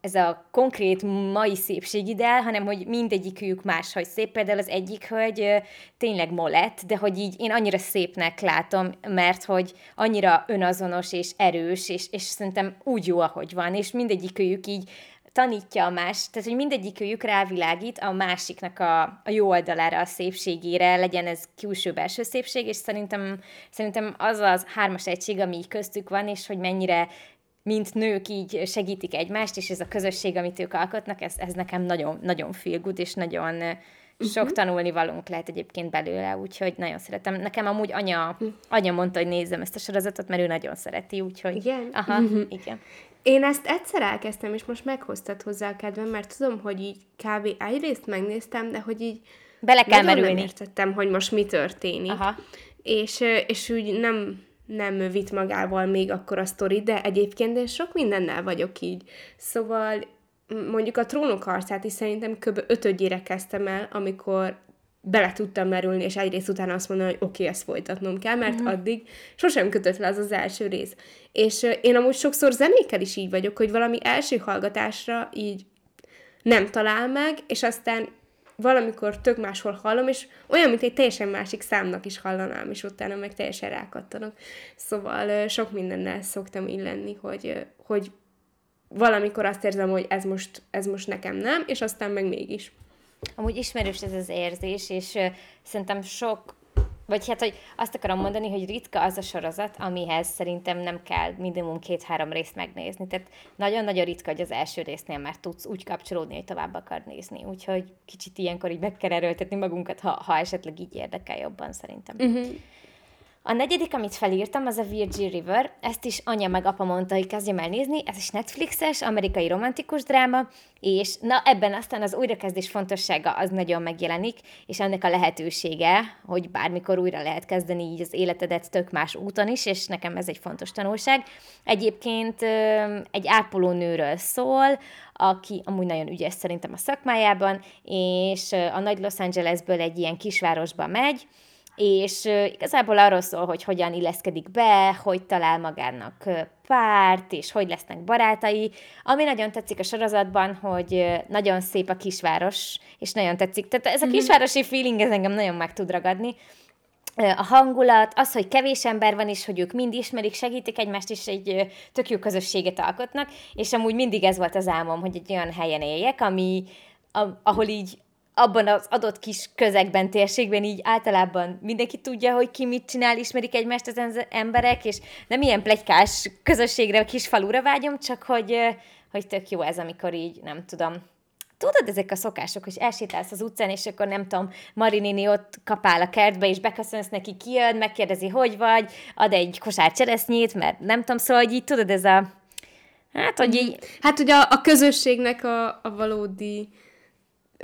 ez a konkrét mai szépségideál, hanem hogy mindegyikük máshogy szép. Például az egyik hölgy tényleg molett, de hogy így én annyira szépnek látom, mert hogy annyira önazonos és erős, és, és szerintem úgy jó, ahogy van, és mindegyikőjük így tanítja a más, tehát hogy mindegyikőjük rávilágít a másiknak a, a jó oldalára, a szépségére, legyen ez külső-belső szépség, és szerintem, szerintem az az hármas egység, ami köztük van, és hogy mennyire mint nők így segítik egymást, és ez a közösség, amit ők alkotnak, ez, ez nekem nagyon, nagyon feel good, és nagyon ö, sok uh-huh. tanulni valónk lehet egyébként belőle, úgyhogy nagyon szeretem. Nekem amúgy anya, anya mondta, hogy nézzem ezt a sorozatot, mert ő nagyon szereti, úgyhogy... Igen? Aha, uh-huh. igen. Én ezt egyszer elkezdtem, és most meghoztad hozzá a kedvem, mert tudom, hogy így kb. egyrészt megnéztem, de hogy így Bele kell nagyon nem merülni. értettem, hogy most mi történik. Aha. És, és úgy nem, nem vitt magával még akkor a sztori, de egyébként én sok mindennel vagyok így. Szóval mondjuk a trónok harcát is szerintem kb. ötödjére kezdtem el, amikor bele tudtam merülni, és egyrészt utána azt mondani, hogy oké, okay, ezt folytatnom kell, mert mm. addig sosem kötött le az az első rész. És én amúgy sokszor zenékkel is így vagyok, hogy valami első hallgatásra így nem talál meg, és aztán valamikor tök máshol hallom, és olyan, mint egy teljesen másik számnak is hallanám, és utána meg teljesen rákattanak. Szóval sok mindennel szoktam így lenni, hogy, hogy valamikor azt érzem, hogy ez most, ez most nekem nem, és aztán meg mégis. Amúgy ismerős ez az érzés, és szerintem sok vagy hát, hogy azt akarom mondani, hogy ritka az a sorozat, amihez szerintem nem kell minimum két-három részt megnézni. Tehát nagyon-nagyon ritka, hogy az első résznél már tudsz úgy kapcsolódni, hogy tovább akar nézni. Úgyhogy kicsit ilyenkor így meg kell erőltetni magunkat, ha, ha esetleg így érdekel jobban szerintem. Uh-huh. A negyedik, amit felírtam, az a Virgin River. Ezt is anya meg apa mondta, hogy kezdjem el nézni. Ez is Netflixes, amerikai romantikus dráma, és na ebben aztán az újrakezdés fontossága az nagyon megjelenik, és ennek a lehetősége, hogy bármikor újra lehet kezdeni így az életedet tök más úton is, és nekem ez egy fontos tanulság. Egyébként egy ápolónőről szól, aki amúgy nagyon ügyes szerintem a szakmájában, és a nagy Los Angelesből egy ilyen kisvárosba megy, és igazából arról szól, hogy hogyan illeszkedik be, hogy talál magának párt, és hogy lesznek barátai. Ami nagyon tetszik a sorozatban, hogy nagyon szép a kisváros, és nagyon tetszik. Tehát ez a mhm. kisvárosi feeling, ez engem nagyon meg tud ragadni. A hangulat, az, hogy kevés ember van, és hogy ők mind ismerik, segítik egymást, és egy tök jó közösséget alkotnak, és amúgy mindig ez volt az álmom, hogy egy olyan helyen éljek, ami, ahol így abban az adott kis közegben, térségben így általában mindenki tudja, hogy ki mit csinál, ismerik egymást az emberek, és nem ilyen plegykás közösségre, kis falura vágyom, csak hogy, hogy tök jó ez, amikor így, nem tudom, tudod, ezek a szokások, hogy elsétálsz az utcán, és akkor nem tudom, Marinini ott kapál a kertbe, és beköszönsz neki, kijön, megkérdezi, hogy vagy, ad egy kosár cseresznyét, mert nem tudom, szóval, hogy így tudod, ez a, hát, hogy így... Hát, hogy a, a közösségnek a, a valódi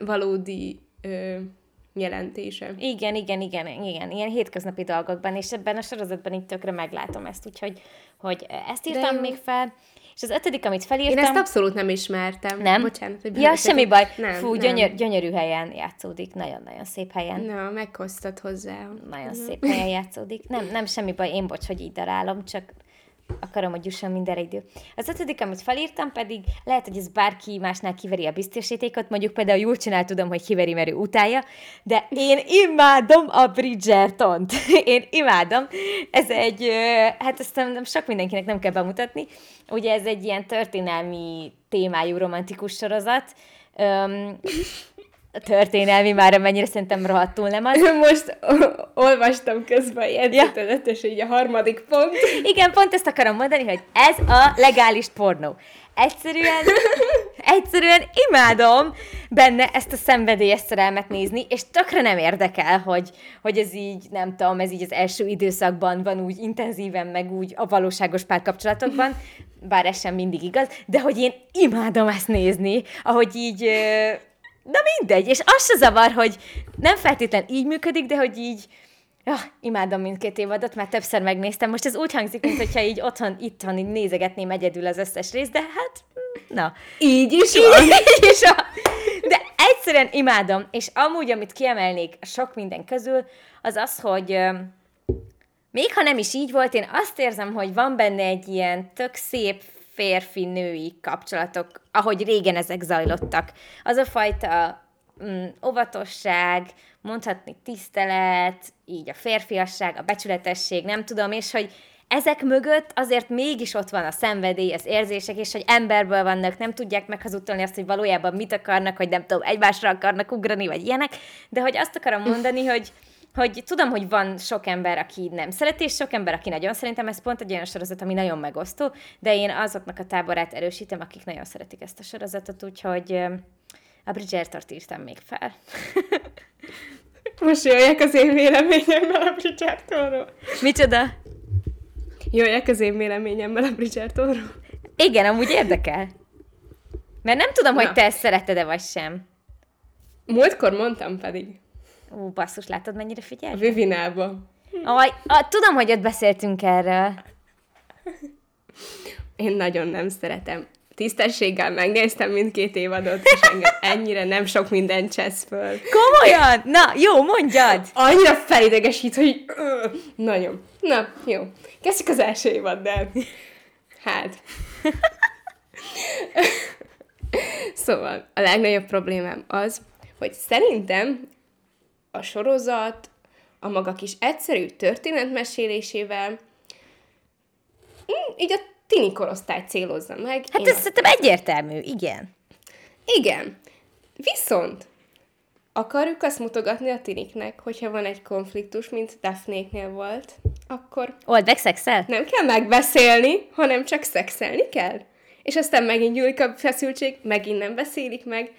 valódi ö, jelentése. Igen, igen, igen, igen, ilyen hétköznapi dolgokban, és ebben a sorozatban így tökre meglátom ezt, úgyhogy hogy ezt írtam De... még fel, és az ötödik, amit felírtam... Én ezt abszolút nem ismertem. Nem? Bocsánat, hogy Ja, semmi baj. Nem, Fú, nem. Gyönyör, gyönyörű helyen játszódik, nagyon-nagyon szép helyen. Na, meghoztad hozzá. Nagyon uh-huh. szép helyen játszódik. Nem, nem semmi baj, én bocs, hogy így darálom, csak akarom, hogy jusson mindenre idő. Az ötödik, amit felírtam, pedig lehet, hogy ez bárki másnál kiveri a biztosítékot, mondjuk például jól csinál, tudom, hogy kiveri, mert ő utálja, de én imádom a Bridgerton-t. én imádom. Ez egy, hát ezt nem, nem sok mindenkinek nem kell bemutatni. Ugye ez egy ilyen történelmi témájú romantikus sorozat. Um, történelmi már, amennyire szerintem rohadtul nem az. Most olvastam közben ilyen ja. és így a harmadik pont. Igen, pont ezt akarom mondani, hogy ez a legális pornó. Egyszerűen, egyszerűen imádom benne ezt a szenvedélyes szerelmet nézni, és tökre nem érdekel, hogy, hogy ez így, nem tudom, ez így az első időszakban van úgy intenzíven, meg úgy a valóságos párkapcsolatokban, bár ez sem mindig igaz, de hogy én imádom ezt nézni, ahogy így Na mindegy, és az se zavar, hogy nem feltétlen így működik, de hogy így, ja, imádom mindkét évadot, már többször megnéztem. Most ez úgy hangzik, mintha így otthon, itthon így nézegetném egyedül az összes részt, de hát, na. Így is van. Így is van. De egyszerűen imádom, és amúgy, amit kiemelnék sok minden közül, az az, hogy még ha nem is így volt, én azt érzem, hogy van benne egy ilyen tök szép férfi-női kapcsolatok, ahogy régen ezek zajlottak. Az a fajta mm, óvatosság, mondhatni tisztelet, így a férfiasság, a becsületesség, nem tudom, és hogy ezek mögött azért mégis ott van a szenvedély, az érzések, és hogy emberből vannak, nem tudják meghazudtolni azt, hogy valójában mit akarnak, hogy nem tudom, egymásra akarnak ugrani, vagy ilyenek, de hogy azt akarom mondani, hogy, hogy tudom, hogy van sok ember, aki nem szereti, és sok ember, aki nagyon szerintem ez pont egy olyan sorozat, ami nagyon megosztó, de én azoknak a táborát erősítem, akik nagyon szeretik ezt a sorozatot, úgyhogy a Bridgertort írtam még fel. Most jöjjek az én véleményemmel a Bridgertonról. Micsoda? Jöjjek az én véleményemmel a Bridgertonról. Igen, amúgy érdekel. Mert nem tudom, Na. hogy te ezt szereted-e vagy sem. Múltkor mondtam pedig. Ó, basszus, látod, mennyire figyel? A Vivinába. Aj, a, tudom, hogy ott beszéltünk erről. Én nagyon nem szeretem. Tisztességgel megnéztem mindkét évadot, és engem ennyire nem sok minden csesz föl. Komolyan? Na, jó, mondjad! Annyira felidegesít, hogy... Nagyon. Na, jó. Kezdjük az első évaddal. Hát. szóval, a legnagyobb problémám az, hogy szerintem a sorozat a maga kis egyszerű történetmesélésével mm, így a tini korosztályt célozza meg. Hát ez szerintem egyértelmű, igen. Igen. Viszont akarjuk azt mutogatni a tiniknek, hogyha van egy konfliktus, mint Daphnéknél volt, akkor Old meg szexel? nem kell megbeszélni, hanem csak szexelni kell. És aztán megint gyűlik a feszültség, megint nem beszélik meg,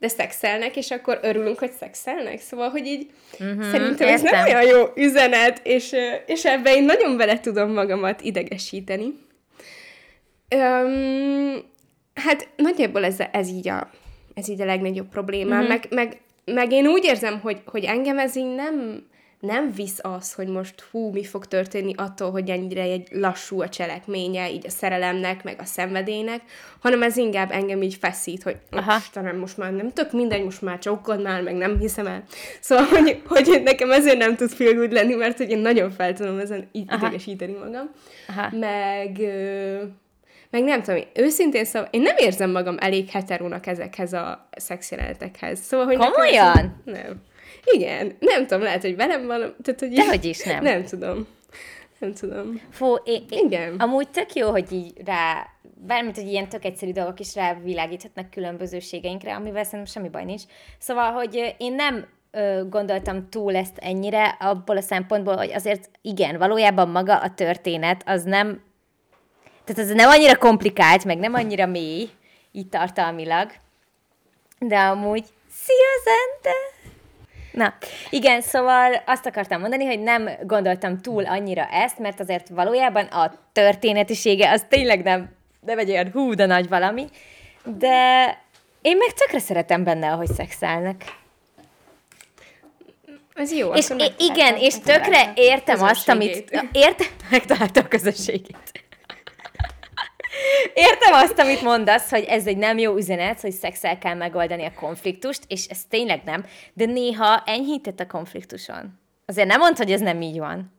de szexelnek, és akkor örülünk, hogy szexelnek. Szóval, hogy így mm-hmm, szerintem ez nem értem. olyan jó üzenet, és, és ebben én nagyon bele tudom magamat idegesíteni. Öm, hát nagyjából ez, ez, így a, ez így a legnagyobb problémám, mm-hmm. meg, meg, meg én úgy érzem, hogy, hogy engem ez így nem, nem visz az, hogy most hú, mi fog történni attól, hogy ennyire egy lassú a cselekménye, így a szerelemnek, meg a szenvedélynek, hanem ez inkább engem így feszít, hogy Aha. Istenem, most már nem tök mindegy, most már csókod már, meg nem hiszem el. Szóval, hogy, hogy nekem ezért nem tud feel good lenni, mert hogy én nagyon fel tudom ezen így idegesíteni magam. Aha. Meg, ö, meg nem tudom, őszintén szóval én nem érzem magam elég heterónak ezekhez a szexjelenetekhez. Szóval, hogy nekem Komolyan? ez- Nem. Igen, nem tudom, lehet, hogy velem van, tehát, hogy Dehogy is nem. Nem tudom. Nem tudom. Fú, én, én, Igen. Amúgy tök jó, hogy így rá, bármit, hogy ilyen tök egyszerű dolgok is rávilágíthatnak különbözőségeinkre, amivel szerintem semmi baj nincs. Szóval, hogy én nem ö, gondoltam túl ezt ennyire, abból a szempontból, hogy azért igen, valójában maga a történet az nem, tehát ez nem annyira komplikált, meg nem annyira mély, így tartalmilag, de amúgy, szia Zente! Na, igen, szóval azt akartam mondani, hogy nem gondoltam túl annyira ezt, mert azért valójában a történetisége az tényleg nem, nem egy olyan hú, de nagy valami, de én meg tökre szeretem benne, ahogy szexelnek. Ez jó. És igen, és tökre értem azt, amit... értem, megtalálta a közösségét. Értem azt, amit mondasz, hogy ez egy nem jó üzenet, hogy szexel kell megoldani a konfliktust, és ez tényleg nem, de néha enyhített a konfliktuson. Azért nem mondd, hogy ez nem így van.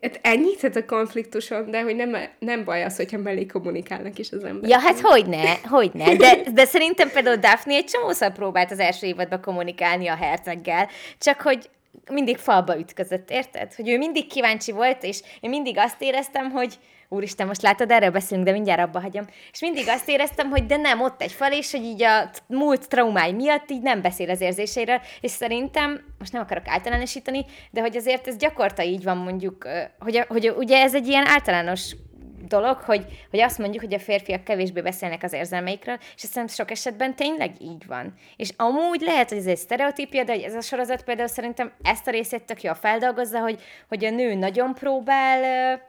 Hát ennyit a konfliktuson, de hogy nem, nem baj az, hogyha mellé kommunikálnak is az emberek. Ja, hát hogyne, hogyne. De, de szerintem például Daphne egy csomószor próbált az első évadban kommunikálni a herceggel, csak hogy mindig falba ütközött, érted? Hogy ő mindig kíváncsi volt, és én mindig azt éreztem, hogy Úristen, most látod, erről beszélünk, de mindjárt abba hagyom. És mindig azt éreztem, hogy de nem, ott egy fal, és hogy így a múlt traumái miatt így nem beszél az érzéseiről, és szerintem, most nem akarok általánosítani, de hogy azért ez gyakorta így van mondjuk, hogy, hogy ugye ez egy ilyen általános dolog, hogy, hogy azt mondjuk, hogy a férfiak kevésbé beszélnek az érzelmeikről, és hiszem sok esetben tényleg így van. És amúgy lehet, hogy ez egy sztereotípia, de ez a sorozat például szerintem ezt a részét tök jól feldolgozza, hogy, hogy a nő nagyon próbál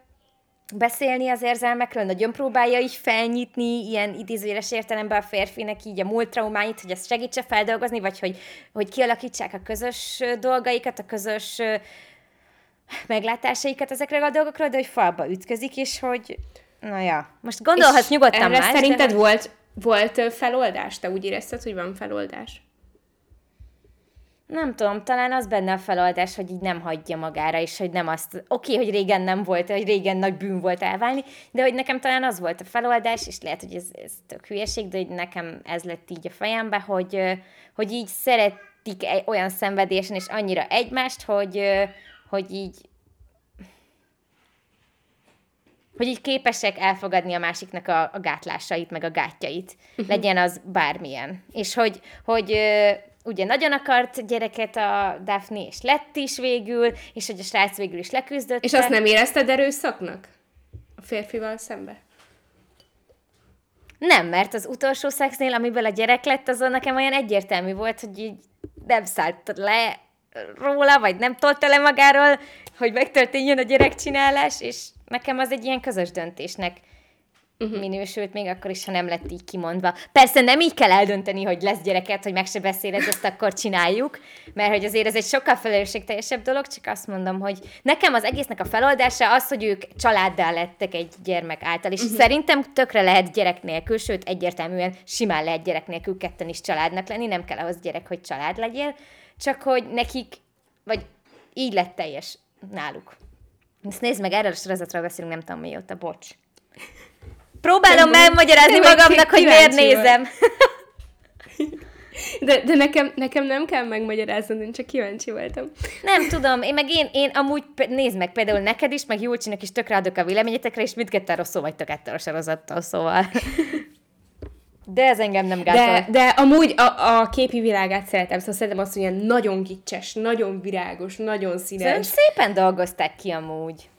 beszélni az érzelmekről, nagyon próbálja így felnyitni ilyen idézőjeles értelemben a férfinek így a múlt traumáit, hogy ezt segítse feldolgozni, vagy hogy, hogy kialakítsák a közös dolgaikat, a közös meglátásaikat ezekről a dolgokról, de hogy falba ütközik, és hogy na ja, most gondolhatsz nyugodtan erre más, szerinted de... volt, volt ö, feloldás? Te úgy érezted, hogy van feloldás? Nem tudom, talán az benne a feloldás, hogy így nem hagyja magára, és hogy nem azt, oké, okay, hogy régen nem volt, hogy régen nagy bűn volt elválni, de hogy nekem talán az volt a feloldás, és lehet, hogy ez, ez tök hülyeség, de hogy nekem ez lett így a fejembe, hogy, hogy így szeretik egy olyan szenvedésen, és annyira egymást, hogy, hogy így hogy így képesek elfogadni a másiknak a, a gátlásait, meg a gátjait. Uh-huh. Legyen az bármilyen. És hogy, hogy ugye nagyon akart gyereket a Daphne, és lett is végül, és hogy a srác végül is leküzdött. És azt nem érezted erőszaknak? A férfival szembe? Nem, mert az utolsó szexnél, amiből a gyerek lett, azon nekem olyan egyértelmű volt, hogy így nem szállt le róla, vagy nem tolta le magáról, hogy megtörténjen a gyerekcsinálás, és nekem az egy ilyen közös döntésnek uh-huh. minősült, még akkor is, ha nem lett így kimondva. Persze nem így kell eldönteni, hogy lesz gyereket, hogy meg se beszéled, ezt akkor csináljuk, mert hogy azért ez egy sokkal felelősségteljesebb dolog, csak azt mondom, hogy nekem az egésznek a feloldása az, hogy ők családdá lettek egy gyermek által, és uh-huh. szerintem tökre lehet gyerek nélkül, sőt egyértelműen simán lehet gyerek nélkül ketten is családnak lenni, nem kell ahhoz gyerek, hogy család legyél, csak hogy nekik, vagy így lett teljes náluk. Ezt nézd meg, erről a sorozatról beszélünk, nem tudom mióta, bocs. Próbálom megmagyarázni magamnak, hogy miért nézem. De, de nekem, nekem nem kell megmagyarázni, én csak kíváncsi voltam. Nem tudom, én meg én, én amúgy, nézd meg, például neked is, meg Júlcsinak is tökre adok a véleményetekre, és mindketten rosszul vagytok ettől a sorozattal, szóval. De ez engem nem gátol. De, de amúgy a, a képi világát szeretem, szóval szeretem azt, hogy ilyen nagyon kicses, nagyon virágos, nagyon színes. Szerintem szépen dolgozták ki amúgy.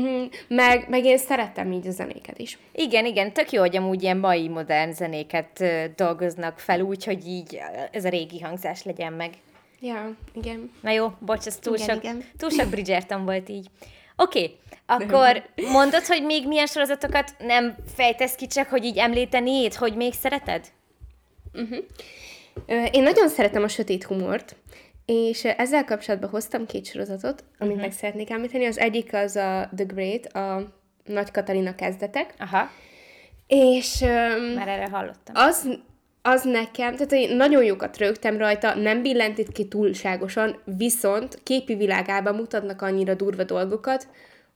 Mm, meg, meg én szerettem így a zenéket is. Igen, igen, tök jó, hogy amúgy ilyen mai modern zenéket dolgoznak fel úgy, hogy így ez a régi hangzás legyen meg. Ja, igen. Na jó, bocs, ez túl, igen, sok, igen. túl sok Bridgerton volt így. Oké, okay, akkor mondod, hogy még milyen sorozatokat nem fejtesz ki, csak hogy így említenéd, hogy még szereted? Uh-huh. Én nagyon szeretem a sötét humort, és ezzel kapcsolatban hoztam két sorozatot, amit uh-huh. meg szeretnék említeni. Az egyik az a The Great, a Nagy Katalina kezdetek. Aha. És... Um, Már erre hallottam. Az, az nekem, tehát én nagyon jókat rögtem rajta, nem billentít ki túlságosan, viszont képi világában mutatnak annyira durva dolgokat,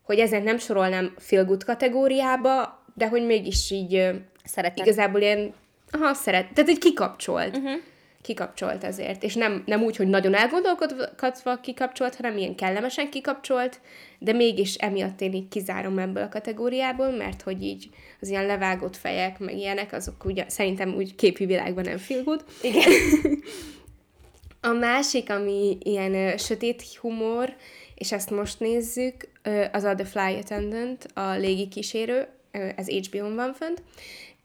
hogy ezen nem sorolnám feel kategóriába, de hogy mégis így Szeretem. igazából ilyen, aha, szeret, tehát egy kikapcsolt. Uh-huh kikapcsolt ezért. És nem, nem úgy, hogy nagyon elgondolkodva kikapcsolt, hanem ilyen kellemesen kikapcsolt, de mégis emiatt én így kizárom ebből a kategóriából, mert hogy így az ilyen levágott fejek, meg ilyenek, azok ugye szerintem úgy képi világban nem feel good. Igen. a másik, ami ilyen ö, sötét humor, és ezt most nézzük, ö, az a The Fly Attendant, a légi kísérő, ö, ez HBO-n van fönt,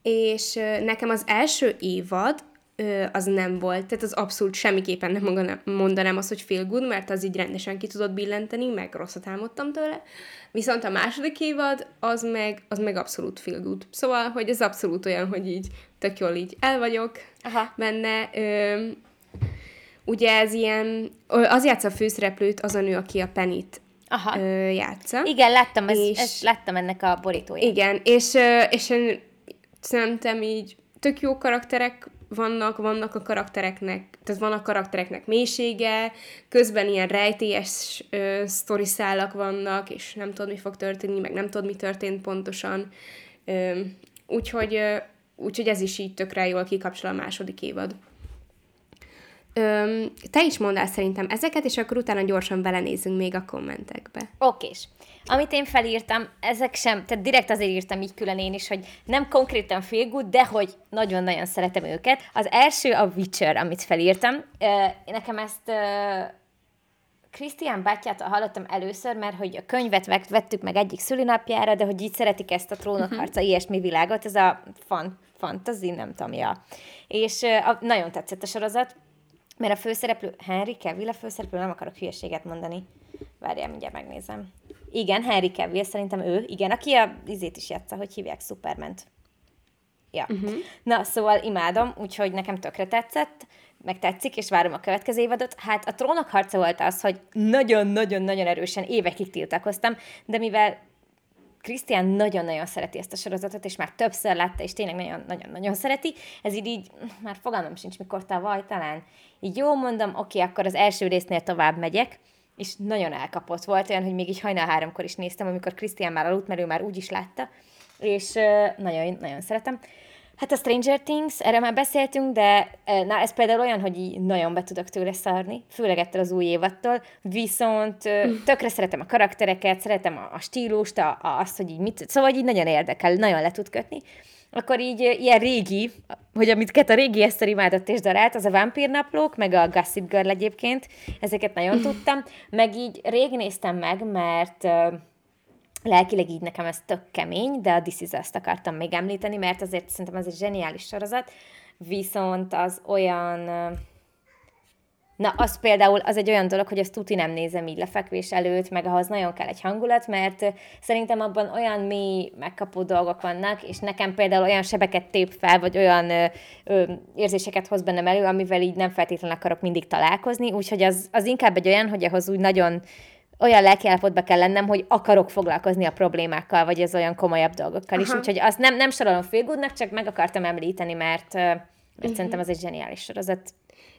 és nekem az első évad, az nem volt. Tehát az abszolút semmiképpen nem mondanám azt, hogy feel good, mert az így rendesen ki tudott billenteni, meg rosszat álmodtam tőle. Viszont a második évad, az meg, az meg abszolút feel good. Szóval, hogy ez abszolút olyan, hogy így tök jól így el vagyok Aha. benne. Ö, ugye ez ilyen, az játsza a főszereplőt az a nő, aki a Penit Aha. Ö, játsza. Igen, láttam, ez, és, ezt láttam ennek a borítóját. Igen, és, és én szerintem így tök jó karakterek vannak, vannak a karaktereknek, tehát van a karaktereknek mélysége, közben ilyen rejtélyes ö, sztoriszálak vannak, és nem tudod, mi fog történni, meg nem tudod, mi történt pontosan. Ö, úgyhogy, ö, úgyhogy ez is így tökre jól kikapcsol a második évad. Ö, te is mondd el szerintem ezeket, és akkor utána gyorsan belenézünk még a kommentekbe. Okés. Amit én felírtam, ezek sem, tehát direkt azért írtam így külön én is, hogy nem konkrétan feel good, de hogy nagyon-nagyon szeretem őket. Az első a Witcher, amit felírtam. Nekem ezt Krisztián bátyától hallottam először, mert hogy a könyvet vettük meg egyik szülinapjára, de hogy így szeretik ezt a trónok mhm. harca, uh-huh. ilyesmi világot, ez a fan, fantasy, nem tudom, ja. És a, nagyon tetszett a sorozat, mert a főszereplő, Henry Cavill a főszereplő, nem akarok hülyeséget mondani. Várjál, mindjárt megnézem. Igen, Henry Cavill, szerintem ő, igen, aki a izét is játsza, hogy hívják Superment. Ja. Uh-huh. Na, szóval imádom, úgyhogy nekem tökre tetszett, meg tetszik, és várom a következő évadot. Hát a trónok harca volt az, hogy nagyon-nagyon-nagyon erősen évekig tiltakoztam, de mivel Krisztián nagyon-nagyon szereti ezt a sorozatot, és már többször látta, és tényleg nagyon-nagyon szereti, ez így, így már fogalmam sincs, mikor tavaly talán. Így jó mondom, oké, akkor az első résznél tovább megyek, és nagyon elkapott volt, olyan, hogy még így hajnal háromkor is néztem, amikor Krisztián már aludt, mert ő már úgy is látta, és nagyon, nagyon szeretem. Hát a Stranger Things, erre már beszéltünk, de na, ez például olyan, hogy így nagyon be tudok tőle szarni, főleg ettől az új évattól, viszont tökre szeretem a karaktereket, szeretem a, a stílust, a, a, azt, hogy így mit, szóval így nagyon érdekel, nagyon le tud kötni. Akkor így ilyen régi, hogy amit a régi Eszter imádott és darált, az a vámpírnaplók, meg a Gossip Girl egyébként, ezeket nagyon tudtam, meg így rég néztem meg, mert lelkileg így nekem ez tök kemény, de a This is azt akartam még említeni, mert azért szerintem ez egy zseniális sorozat, viszont az olyan Na, az például az egy olyan dolog, hogy azt tuti nem nézem így lefekvés előtt, meg ahhoz nagyon kell egy hangulat, mert szerintem abban olyan mély megkapó dolgok vannak, és nekem például olyan sebeket tép fel, vagy olyan ö, ö, érzéseket hoz bennem elő, amivel így nem feltétlenül akarok mindig találkozni, úgyhogy az, az inkább egy olyan, hogy ahhoz úgy nagyon olyan lelkiállapotba kell lennem, hogy akarok foglalkozni a problémákkal, vagy az olyan komolyabb dolgokkal Aha. is. Úgyhogy azt nem, nem sorolom félgúdnak, csak meg akartam említeni, mert, mert uh-huh. szerintem az egy zseniális sorozat.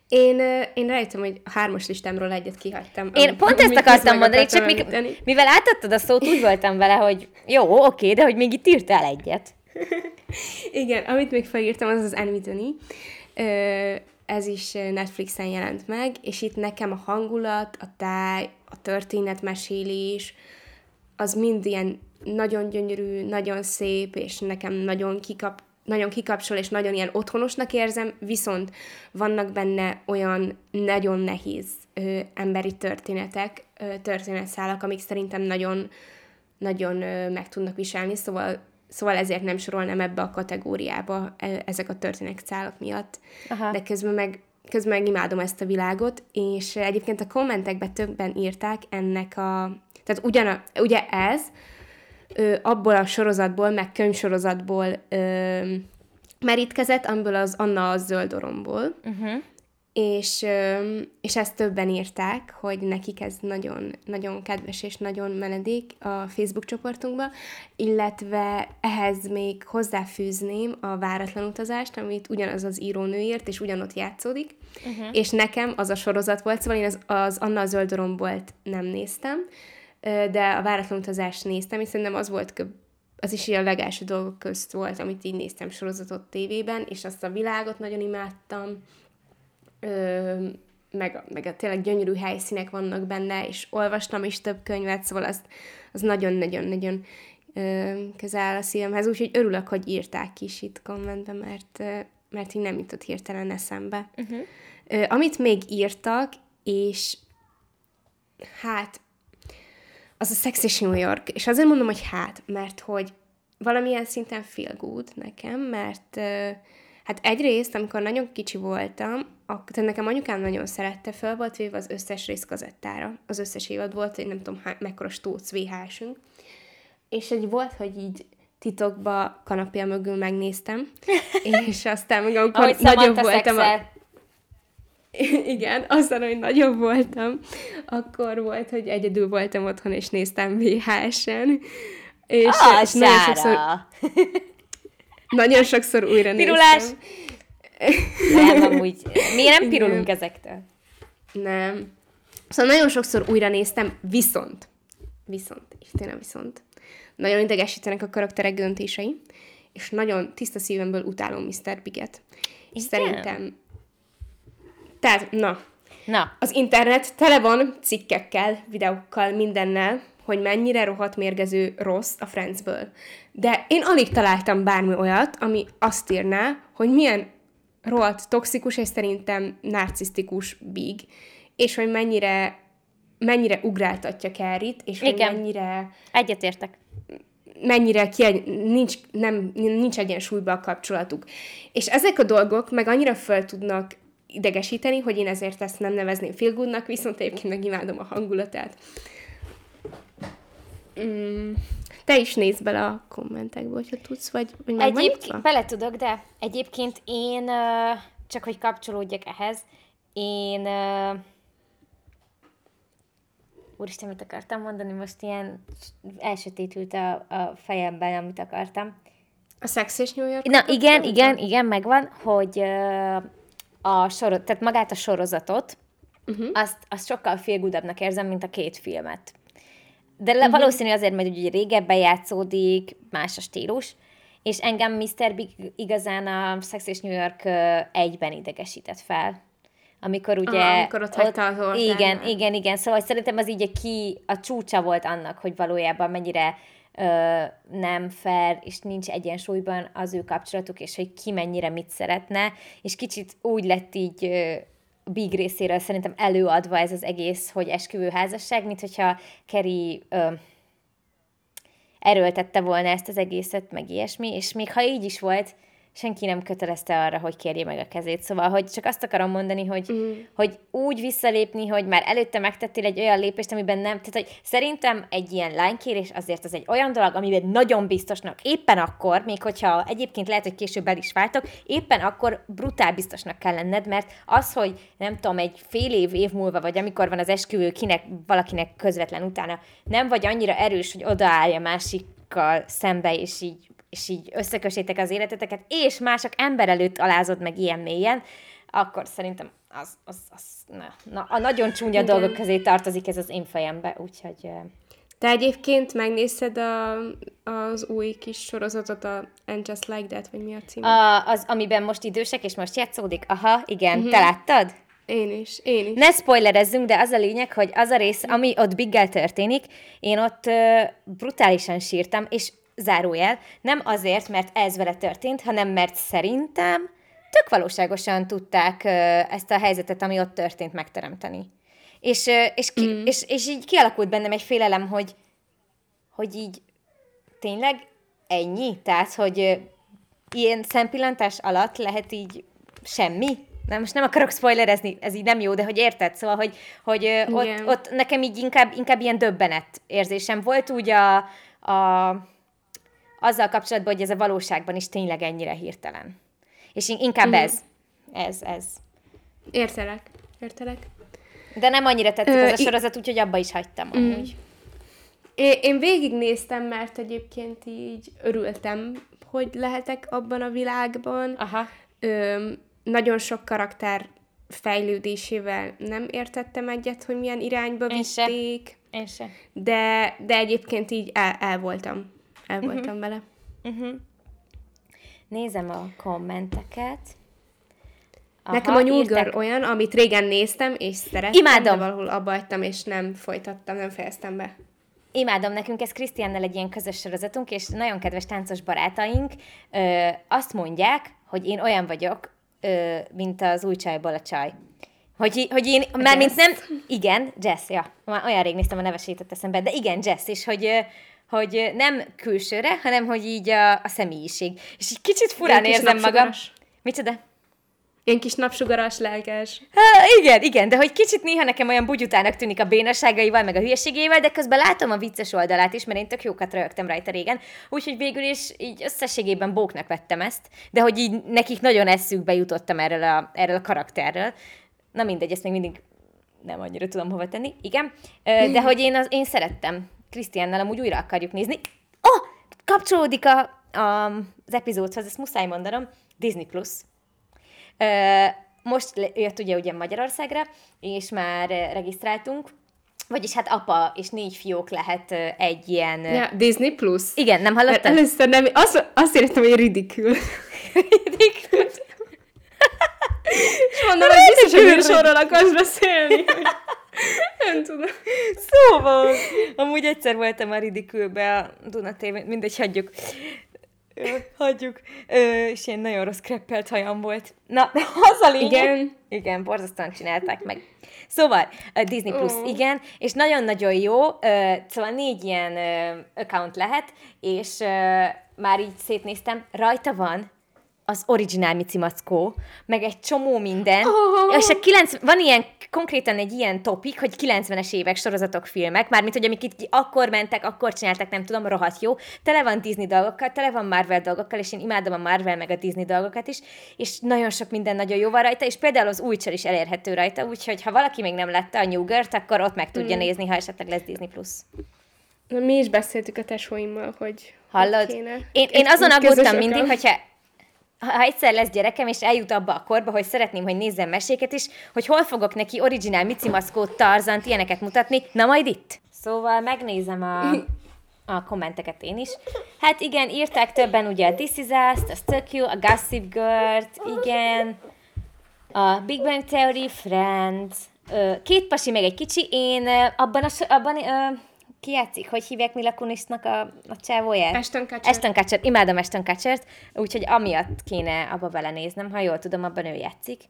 Én, én rájöttem, hogy a hármas listámról egyet kihagytam. Én amit, pont ezt akartam mondani, csak még, mivel átadtad a szót, úgy voltam vele, hogy jó, oké, de hogy még itt írtál egyet. Igen, amit még felírtam, az az Anthony. Ez is Netflixen jelent meg, és itt nekem a hangulat, a táj, a történetmesélés, az mind ilyen nagyon gyönyörű, nagyon szép, és nekem nagyon kikap, nagyon kikapcsol, és nagyon ilyen otthonosnak érzem, viszont vannak benne olyan nagyon nehéz ö, emberi történetek, ö, történetszálak, amik szerintem nagyon, nagyon ö, meg tudnak viselni, szóval, szóval ezért nem sorolnám ebbe a kategóriába ezek a történetszálak miatt. Aha. De közben meg közben imádom ezt a világot, és egyébként a kommentekben többen írták ennek a... Tehát ugyan, ugye ez, abból a sorozatból, meg könyvsorozatból ö, merítkezett, amiből az Anna a zöld oromból. Uh-huh. És, és ezt többen írták, hogy nekik ez nagyon, nagyon kedves és nagyon menedék a Facebook csoportunkba, illetve ehhez még hozzáfűzném a váratlan utazást, amit ugyanaz az írónő írt, és ugyanott játszódik, uh-huh. és nekem az a sorozat volt, szóval én az, az Anna a zöld orombolt nem néztem, de a váratlan utazást néztem, és szerintem az volt az is ilyen a legelső dolgok közt volt, amit így néztem sorozatot tévében, és azt a világot nagyon imádtam, ö, meg, meg a tényleg gyönyörű helyszínek vannak benne, és olvastam is több könyvet, szóval az, az nagyon-nagyon-nagyon közel a szívemhez, úgyhogy örülök, hogy írták is itt kommentben, mert, mert így nem jutott hirtelen eszembe. Uh-huh. Ö, amit még írtak, és hát az a Sex és New York. És azért mondom, hogy hát, mert hogy valamilyen szinten feel good nekem, mert hát egyrészt, amikor nagyon kicsi voltam, akkor nekem anyukám nagyon szerette, fel volt véve az összes rész kazettára. Az összes évad volt, hogy nem tudom, há, mekkora stóc VHS-ünk. És egy volt, hogy így titokba kanapja mögül megnéztem, és aztán meg amikor nagyobb voltam... A... Igen, aztán, hogy nagyobb voltam, akkor volt, hogy egyedül voltam otthon, és néztem VHS-en. És, ah, és nagyon sokszor, nagyon sokszor újra Pirulás. néztem. Nem, amúgy. Miért nem pirulunk Igen. ezektől? Nem. Szóval nagyon sokszor újra néztem, viszont, viszont, és tényleg viszont, nagyon idegesítenek a karakterek döntései, és nagyon tiszta szívemből utálom Mr. Biget. És szerintem tehát, na. Na. Az internet tele van cikkekkel, videókkal, mindennel, hogy mennyire rohadt mérgező rossz a Friendsből. De én alig találtam bármi olyat, ami azt írná, hogy milyen rohadt toxikus és szerintem narcisztikus big, és hogy mennyire mennyire ugráltatja Carrie-t, és hogy Igen. mennyire... Egyetértek mennyire ki, nincs, nem, nincs egyensúlyban a kapcsolatuk. És ezek a dolgok meg annyira föl tudnak idegesíteni, hogy én ezért ezt nem nevezném feel viszont egyébként meg imádom a hangulatát. Mm, te is nézd bele a kommentekbe, hogyha tudsz, vagy, vagy meg Egyébként bele tudok, de egyébként én, csak hogy kapcsolódjak ehhez, én Úristen, mit akartam mondani? Most ilyen elsötétült a, a fejemben, amit akartam. A Sex és New York? Na, igen, igen, igen, megvan, hogy a sorot, tehát magát a sorozatot, uh-huh. azt, azt sokkal félgudabbnak érzem, mint a két filmet. De uh-huh. valószínű azért, mert ugye régebben játszódik, más a stílus, és engem Mr. Big igazán a Sex és New York egyben idegesített fel. Amikor ugye... Aha, amikor ott, ott a Igen, igen, igen. Szóval szerintem az így ki a csúcsa volt annak, hogy valójában mennyire ö, nem fair, és nincs egyensúlyban az ő kapcsolatuk, és hogy ki mennyire mit szeretne, és kicsit úgy lett így ö, Big részéről szerintem előadva ez az egész, hogy esküvőházasság, mint hogyha Kerry erőltette volna ezt az egészet, meg ilyesmi, és még ha így is volt, senki nem kötelezte arra, hogy kérje meg a kezét. Szóval, hogy csak azt akarom mondani, hogy, mm. hogy úgy visszalépni, hogy már előtte megtettél egy olyan lépést, amiben nem, tehát hogy szerintem egy ilyen lánykérés azért az egy olyan dolog, amiben nagyon biztosnak éppen akkor, még hogyha egyébként lehet, hogy később el is váltok, éppen akkor brutál biztosnak kell lenned, mert az, hogy nem tudom, egy fél év, év múlva, vagy amikor van az esküvő, kinek, valakinek közvetlen utána, nem vagy annyira erős, hogy odaállja másikkal szembe, és így és így összekösétek az életeteket, és mások ember előtt alázod meg ilyen mélyen, akkor szerintem az, az, az na, na, a nagyon csúnya Igen. dolgok közé tartozik ez az én fejembe, úgyhogy... Te egyébként megnézted a, az új kis sorozatot, a And Just Like That, vagy mi a cím? A, az, amiben most idősek, és most játszódik? Aha, igen. Uh-huh. Te láttad? Én is, én is. Ne spoilerezzünk, de az a lényeg, hogy az a rész, ami ott Biggel történik, én ott uh, brutálisan sírtam, és zárójel, nem azért, mert ez vele történt, hanem mert szerintem tök valóságosan tudták ezt a helyzetet, ami ott történt, megteremteni. És, és, ki, mm. és, és így kialakult bennem egy félelem, hogy, hogy így tényleg ennyi? Tehát, hogy ilyen szempillantás alatt lehet így semmi? Nem, most nem akarok spoilerezni, ez így nem jó, de hogy érted? Szóval, hogy, hogy ott, ott nekem így inkább, inkább ilyen döbbenet érzésem volt úgy a, a azzal kapcsolatban, hogy ez a valóságban is tényleg ennyire hirtelen. És inkább mm. ez. Ez, ez. Értelek, értelek. De nem annyira tetszik Ö, az a sorozat, úgyhogy abba is hagytam mm. amúgy. Én, én végignéztem, mert egyébként így örültem, hogy lehetek abban a világban. Aha. Ö, nagyon sok karakter fejlődésével nem értettem egyet, hogy milyen irányba Én vitték. Se. Én se. De, de egyébként így el, el voltam el voltam uh-huh. vele. Uh-huh. Nézem a kommenteket. Aha, Nekem a New Girl olyan, amit régen néztem, és szerettem, Imádom. de valahol abba hagytam, és nem folytattam, nem fejeztem be. Imádom, nekünk ez Krisztiánnal egy ilyen közös sorozatunk, és nagyon kedves táncos barátaink ö, azt mondják, hogy én olyan vagyok, ö, mint az új csajból a csaj. Hogy, hogy én, már mint nem, igen, Jess, ja, már olyan rég néztem a nevesített eszembe, de igen, Jess, és hogy, hogy nem külsőre, hanem hogy így a, a személyiség. És így kicsit furán Én érzem magam. Micsoda? Én kis napsugaras, lelkes. Ha, igen, igen, de hogy kicsit néha nekem olyan bugyutának tűnik a bénaságaival, meg a hülyeségével, de közben látom a vicces oldalát is, mert én tök jókat rögtem rajta régen, úgyhogy végül is így összességében bóknak vettem ezt, de hogy így nekik nagyon eszükbe jutottam erről a, erről a karakterről. Na mindegy, ezt még mindig nem annyira tudom hova tenni. Igen, de hogy én, az, én szerettem Krisztiánnal amúgy újra akarjuk nézni. Oh, kapcsolódik a, a, az epizódhoz, ezt muszáj mondanom, Disney Plus. Most jött ugye, ugye Magyarországra, és már regisztráltunk, vagyis hát apa és négy fiók lehet egy ilyen... Ja, Disney Plus? Igen, nem hallottad? Először nem, azt, azt értem, hogy ridikül. ridikül. És mondom, hogy biztos, hogy akarsz beszélni. Nem tudom. Szóval, amúgy egyszer voltam a Ridikülbe a Duna TV, mindegy, hagyjuk. Ö, hagyjuk. Ö, és ilyen nagyon rossz kreppelt hajam volt. Na, az a lényeg. Igen. Igen, borzasztóan csinálták meg. Szóval, a Disney Plus, oh. igen, és nagyon-nagyon jó, szóval négy ilyen account lehet, és már így szétnéztem, rajta van az originál Mici Mackó, meg egy csomó minden. Oh. És a 90, van ilyen, konkrétan egy ilyen topik, hogy 90-es évek sorozatok, filmek, mármint, hogy amik itt akkor mentek, akkor csináltak, nem tudom, rohadt jó. Tele van Disney dolgokkal, tele van Marvel dolgokkal, és én imádom a Marvel meg a Disney dolgokat is, és nagyon sok minden nagyon jó van rajta, és például az új is elérhető rajta, úgyhogy ha valaki még nem látta a New Girl-t, akkor ott meg tudja mm. nézni, ha esetleg lesz Disney+. Plus. Mi is beszéltük a tesóimmal, hogy Hallod? Kéne. Én, én azon aggódtam mindig, hogyha ha egyszer lesz gyerekem, és eljut abba a korba, hogy szeretném, hogy nézzem meséket is, hogy hol fogok neki originál Mici Maszkót, Tarzant, ilyeneket mutatni, na majd itt. Szóval megnézem a, a kommenteket én is. Hát igen, írták többen ugye a This Is Us, a Stuck You, a Gossip girl igen, a Big Bang Theory, Friends, két pasi, meg egy kicsi, én abban a, abban, ki játszik? Hogy hívják Mila Kunisnak a, a csávóját? Ashton Kutcher. Ashton Kutcher. Imádom Ashton Kutchert, úgyhogy amiatt kéne abba belenéznem, ha jól tudom, abban ő játszik.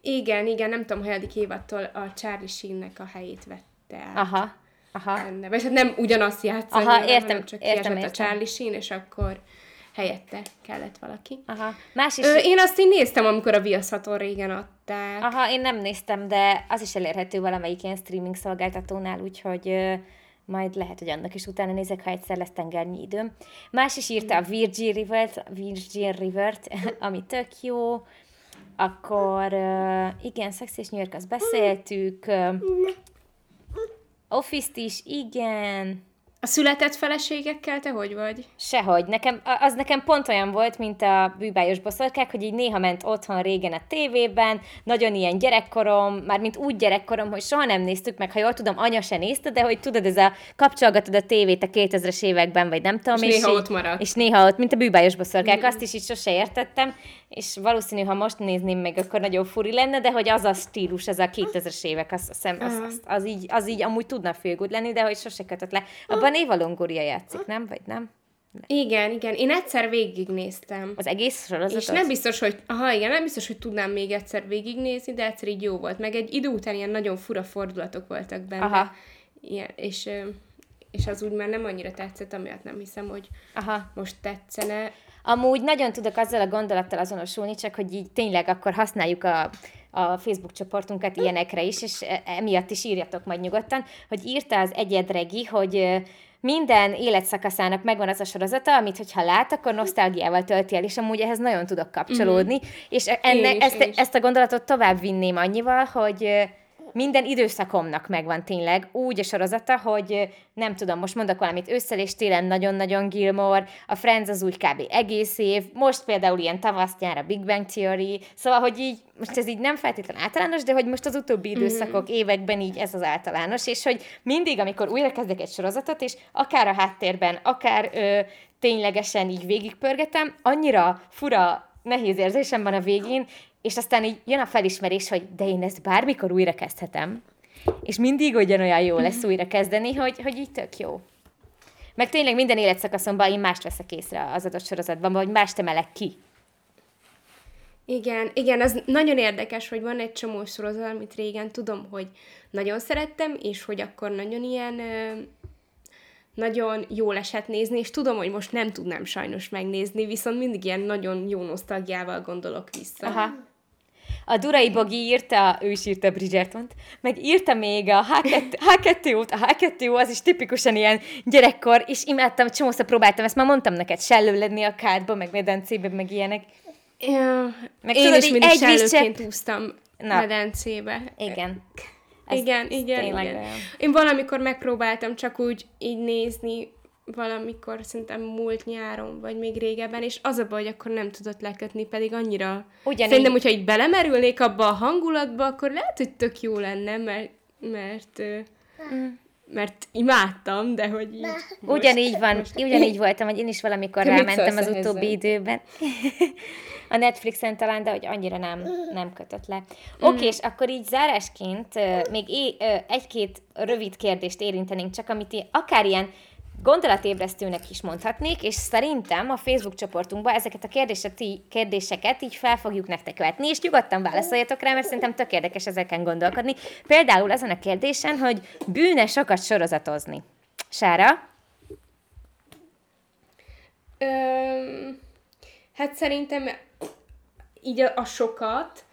Igen, igen, nem tudom, hanyadik évattól a Charlie Sheen-nek a helyét vette át. Aha, aha. Enne. Vagy hát nem ugyanazt játszani, aha, értem, hanem csak értem, értem. a Charlie Sheen, és akkor helyette kellett valaki. Aha. Más is... Ö, én azt én néztem, amikor a Viaszaton régen adták. Aha, én nem néztem, de az is elérhető valamelyik ilyen streaming szolgáltatónál, úgyhogy majd lehet, hogy annak is utána nézek, ha egyszer lesz tengernnyi időm. Más is írta a Virgin River-t, Virgin River-t ami tök jó. Akkor igen, Sex és New York, azt beszéltük. Ö, Office-t is, igen. A született feleségekkel te hogy vagy? Sehogy. Nekem, az nekem pont olyan volt, mint a bűbájos boszorkák, hogy így néha ment otthon régen a tévében, nagyon ilyen gyerekkorom, már mint úgy gyerekkorom, hogy soha nem néztük meg, ha jól tudom, anya se nézte, de hogy tudod, ez a kapcsolgatod a tévét a 2000-es években, vagy nem tudom. És néha így- ott maradt. És néha ott, mint a bűbájos boszorkák, azt is így sose értettem, és valószínű, ha most nézném meg, akkor nagyon furi lenne, de hogy az a stílus, az a 2000-es évek, az, az, az, az, az, így, az így amúgy tudna feel good lenni, de hogy sose kötött le. Abban Éva Longoria játszik, nem? Vagy nem? Igen, igen. Én egyszer végignéztem. Az egész sorozatot? És nem biztos, hogy, aha, igen, nem biztos, hogy tudnám még egyszer végignézni, de egyszer így jó volt. Meg egy idő után ilyen nagyon fura fordulatok voltak benne. Aha. Ilyen, és, és az úgy már nem annyira tetszett, amiatt nem hiszem, hogy Aha. most tetszene. Amúgy nagyon tudok azzal a gondolattal azonosulni, csak hogy így tényleg akkor használjuk a, a Facebook csoportunkat ilyenekre is, és e- emiatt is írjatok majd nyugodtan, hogy írta az egyedregi, hogy minden életszakaszának megvan az a sorozata, amit hogyha lát, akkor nosztalgiával tölti el, és amúgy ehhez nagyon tudok kapcsolódni, mm-hmm. és enne, Én is, ezt, én is. ezt a gondolatot tovább vinném annyival, hogy minden időszakomnak megvan tényleg úgy a sorozata, hogy nem tudom, most mondok valamit, ősszel és télen nagyon-nagyon Gilmore, a Friends az úgy kb. egész év, most például ilyen tavasz nyár a Big Bang Theory, szóval, hogy így, most ez így nem feltétlenül általános, de hogy most az utóbbi időszakok, években így ez az általános, és hogy mindig, amikor újra kezdek egy sorozatot, és akár a háttérben, akár ö, ténylegesen így végigpörgetem, annyira fura, nehéz érzésem van a végén, és aztán így jön a felismerés, hogy de én ezt bármikor újra kezdhetem. És mindig ugyanolyan jó lesz újra kezdeni, hogy, hogy így tök jó. Meg tényleg minden életszakaszomban én mást veszek észre az adott sorozatban, vagy mást emelek ki. Igen, igen, az nagyon érdekes, hogy van egy csomó sorozat, amit régen tudom, hogy nagyon szerettem, és hogy akkor nagyon ilyen nagyon jól esett nézni, és tudom, hogy most nem tudnám sajnos megnézni, viszont mindig ilyen nagyon jó nosztalgiával gondolok vissza. Aha. A Durai Bogi írta, ő is írta Bridgertont, meg írta még a H2, H2-ot, a H2 az is tipikusan ilyen gyerekkor, és imádtam, csomószor próbáltam, ezt már mondtam neked, sellő lenni a kádba, meg medencébe, meg ilyenek. Ja, Meg én tudod, is mindig egy sellőként úsztam Na. medencébe. Igen. Ez- igen, igen, igen. olyan. Én valamikor megpróbáltam csak úgy így nézni, valamikor szerintem múlt nyáron, vagy még régebben, és az a baj, hogy akkor nem tudott lekötni, pedig annyira... Ugyanígy. Szerintem, hogyha így belemerülnék abba a hangulatba, akkor lehet, hogy tök jó lenne, mert, mert, mert imádtam, de hogy így... most- Ugyanígy van, ugyanígy voltam, hogy én is valamikor Te rámentem az utóbbi időben. a Netflixen talán, de hogy annyira nem, nem kötött le. Oké, és akkor így zárásként még é, egy-két rövid kérdést érintenénk, csak amit én akár ilyen gondolatébresztőnek is mondhatnék, és szerintem a Facebook csoportunkban ezeket a kérdéseket, kérdéseket így fel fogjuk nektek vetni, és nyugodtan válaszoljatok rá, mert szerintem tök érdekes ezeken gondolkodni. Például azon a kérdésen, hogy bűne sokat sorozatozni. Sára? Öm, hát szerintem így a, a sokat,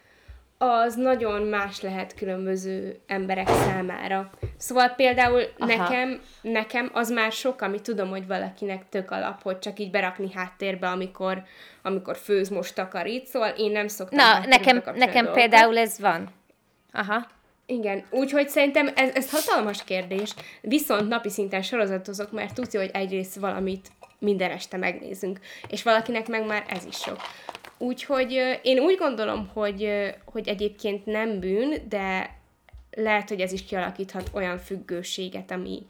az nagyon más lehet különböző emberek számára. Szóval például Aha. nekem, nekem az már sok, ami tudom, hogy valakinek tök alap, hogy csak így berakni háttérbe, amikor, amikor főz, most takarít, szóval én nem szoktam Na, nekem, nekem például ez van. Aha. Igen, úgyhogy szerintem ez, ez hatalmas kérdés, viszont napi szinten sorozatozok, mert tudja, hogy egyrészt valamit minden este megnézünk, és valakinek meg már ez is sok. Úgyhogy én úgy gondolom, hogy, hogy egyébként nem bűn, de lehet, hogy ez is kialakíthat olyan függőséget, ami,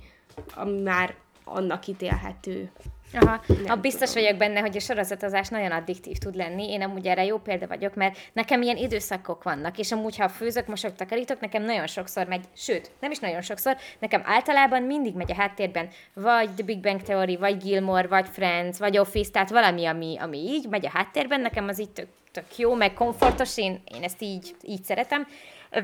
ami már annak ítélhető. Aha. Nem a biztos tudom. vagyok benne, hogy a sorozatozás nagyon addiktív tud lenni. Én amúgy erre jó példa vagyok, mert nekem ilyen időszakok vannak, és amúgy, ha főzök, mosok, takarítok, nekem nagyon sokszor megy, sőt, nem is nagyon sokszor, nekem általában mindig megy a háttérben, vagy The Big Bang Theory, vagy Gilmore, vagy Friends, vagy Office, tehát valami, ami, ami így megy a háttérben, nekem az így tök, tök jó, meg komfortos, én, én ezt így, így szeretem.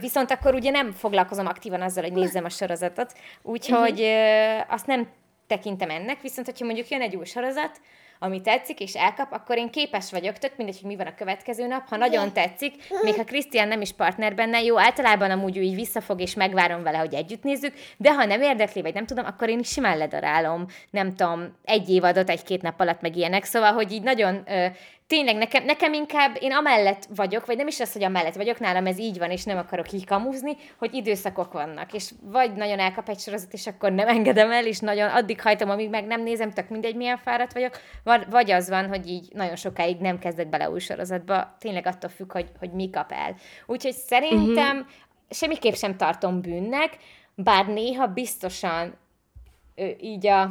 Viszont akkor ugye nem foglalkozom aktívan azzal, hogy nézzem a sorozatot, úgyhogy ö, azt nem tekintem ennek, viszont hogyha mondjuk jön egy új sorozat, ami tetszik, és elkap, akkor én képes vagyok, tök mindegy, hogy mi van a következő nap, ha nagyon tetszik, még ha Krisztián nem is partner benne, jó, általában amúgy így visszafog, és megvárom vele, hogy együtt nézzük, de ha nem érdekli, vagy nem tudom, akkor én is simán ledarálom, nem tudom, egy évadot, egy-két nap alatt meg ilyenek, szóval, hogy így nagyon ö, tényleg nekem, nekem inkább, én amellett vagyok, vagy nem is az, hogy amellett vagyok, nálam ez így van, és nem akarok így kamuzni, hogy időszakok vannak, és vagy nagyon elkap egy sorozat, és akkor nem engedem el, és nagyon addig hajtom, amíg meg nem nézem, tök mindegy, milyen fáradt vagyok, vagy az van, hogy így nagyon sokáig nem kezdek bele új sorozatba, tényleg attól függ, hogy, hogy mi kap el. Úgyhogy szerintem uh-huh. semmiképp sem tartom bűnnek, bár néha biztosan így a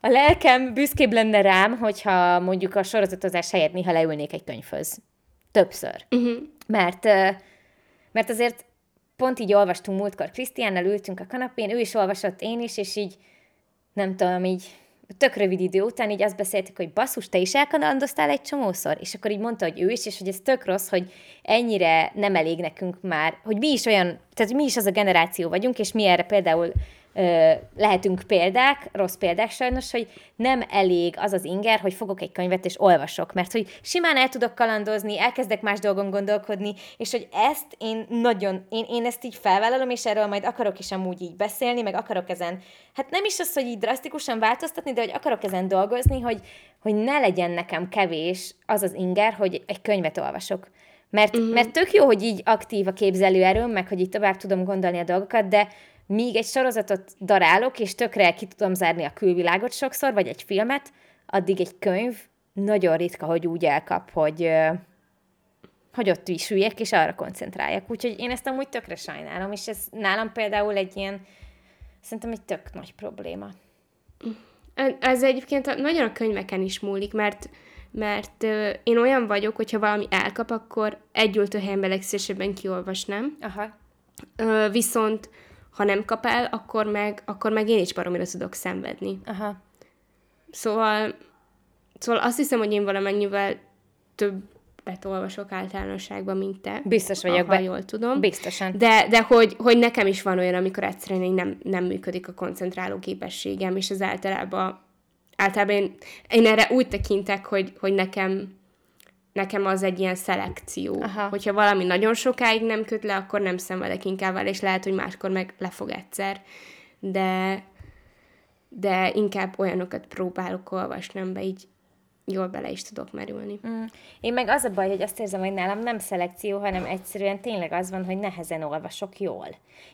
a lelkem büszkébb lenne rám, hogyha mondjuk a sorozatozás helyett néha leülnék egy könyvhöz. Többször. Uh-huh. Mert, mert azért pont így olvastunk múltkor, Krisztiánnal ültünk a kanapén, ő is olvasott, én is, és így nem tudom, így tök rövid idő után így azt beszéltük, hogy basszus, te is elkalandoztál egy csomószor, és akkor így mondta, hogy ő is, és hogy ez tök rossz, hogy ennyire nem elég nekünk már, hogy mi is olyan, tehát mi is az a generáció vagyunk, és mi erre például lehetünk példák, rossz példák sajnos, hogy nem elég az az inger, hogy fogok egy könyvet és olvasok, mert hogy simán el tudok kalandozni, elkezdek más dolgon gondolkodni, és hogy ezt én nagyon, én, én ezt így felvállalom, és erről majd akarok is amúgy így beszélni, meg akarok ezen, hát nem is az, hogy így drasztikusan változtatni, de hogy akarok ezen dolgozni, hogy, hogy ne legyen nekem kevés az az inger, hogy egy könyvet olvasok. Mert, uh-huh. mert tök jó, hogy így aktív a képzelőerőm, meg hogy így tovább tudom gondolni a dolgokat, de míg egy sorozatot darálok, és tökre ki tudom zárni a külvilágot sokszor, vagy egy filmet, addig egy könyv nagyon ritka, hogy úgy elkap, hogy, hogy ott is üljek, és arra koncentráljak. Úgyhogy én ezt amúgy tökre sajnálom, és ez nálam például egy ilyen, szerintem egy tök nagy probléma. Ez egyébként nagyon a könyveken is múlik, mert mert én olyan vagyok, hogyha valami elkap, akkor egy helyenben legszívesebben kiolvasnám. Aha. Viszont ha nem kap el, akkor meg, akkor meg én is baromira tudok szenvedni. Aha. Szóval, szóval azt hiszem, hogy én valamennyivel többet olvasok általánosságban, mint te. Biztos vagyok. Ha jól tudom. Biztosan. De, de hogy, hogy nekem is van olyan, amikor egyszerűen nem, nem működik a koncentráló képességem, és az általában, általában én, én erre úgy tekintek, hogy, hogy nekem nekem az egy ilyen szelekció. Aha. Hogyha valami nagyon sokáig nem köt le, akkor nem szenvedek inkább vele, és lehet, hogy máskor meg lefog egyszer. De, de inkább olyanokat próbálok olvasni, be így jól bele is tudok merülni. Mm. Én meg az a baj, hogy azt érzem, hogy nálam nem szelekció, hanem egyszerűen tényleg az van, hogy nehezen olvasok jól.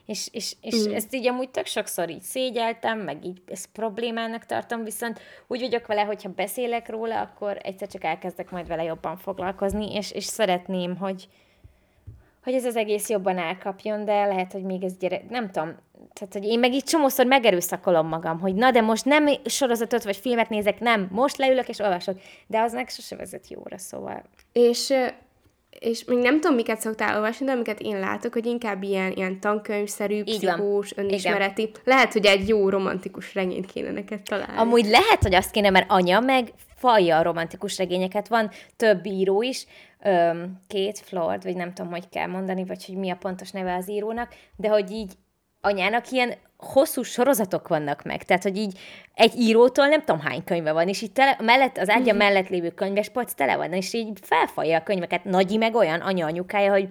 És, és, és mm. ezt így amúgy tök sokszor így szégyeltem, meg így ezt problémának tartom, viszont úgy vagyok vele, hogyha beszélek róla, akkor egyszer csak elkezdek majd vele jobban foglalkozni, és, és szeretném, hogy, hogy ez az egész jobban elkapjon, de lehet, hogy még ez gyere, nem tudom, tehát, hogy én meg így csomószor megerőszakolom magam, hogy na, de most nem sorozatot vagy filmet nézek, nem, most leülök és olvasok, de az meg sose vezet jóra, szóval. És és még nem tudom, miket szoktál olvasni, de amiket én látok, hogy inkább ilyen, ilyen tankönyvszerű, pszichós, önismereti. Igen. Lehet, hogy egy jó romantikus regényt kéne neked találni. Amúgy lehet, hogy azt kéne, mert anya meg falja a romantikus regényeket. Van több író is, két Flord, vagy nem tudom, hogy kell mondani, vagy hogy mi a pontos neve az írónak, de hogy így anyának ilyen hosszú sorozatok vannak meg, tehát, hogy így egy írótól nem tudom hány könyve van, és így tele, mellett, az ágya mhm. mellett lévő könyvespolc tele van, és így felfalja a könyveket. Nagyi meg olyan anya anyukája, hogy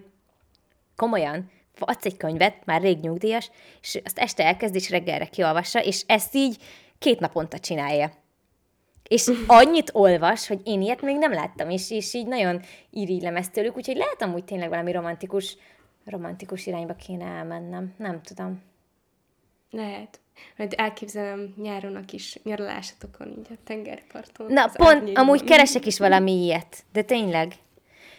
komolyan, adsz egy könyvet, már rég nyugdíjas, és azt este elkezd, és reggelre kiolvassa, és ezt így két naponta csinálja. És annyit olvas, hogy én ilyet még nem láttam, és, és így nagyon irigylem ezt tőlük, úgyhogy lehet amúgy tényleg valami romantikus romantikus irányba kéne elmennem. Nem tudom. Lehet. Majd elképzelem nyáron a kis nyaralásatokon, így a tengerparton. Na, pont, amúgy keresek is valami ilyet, de tényleg.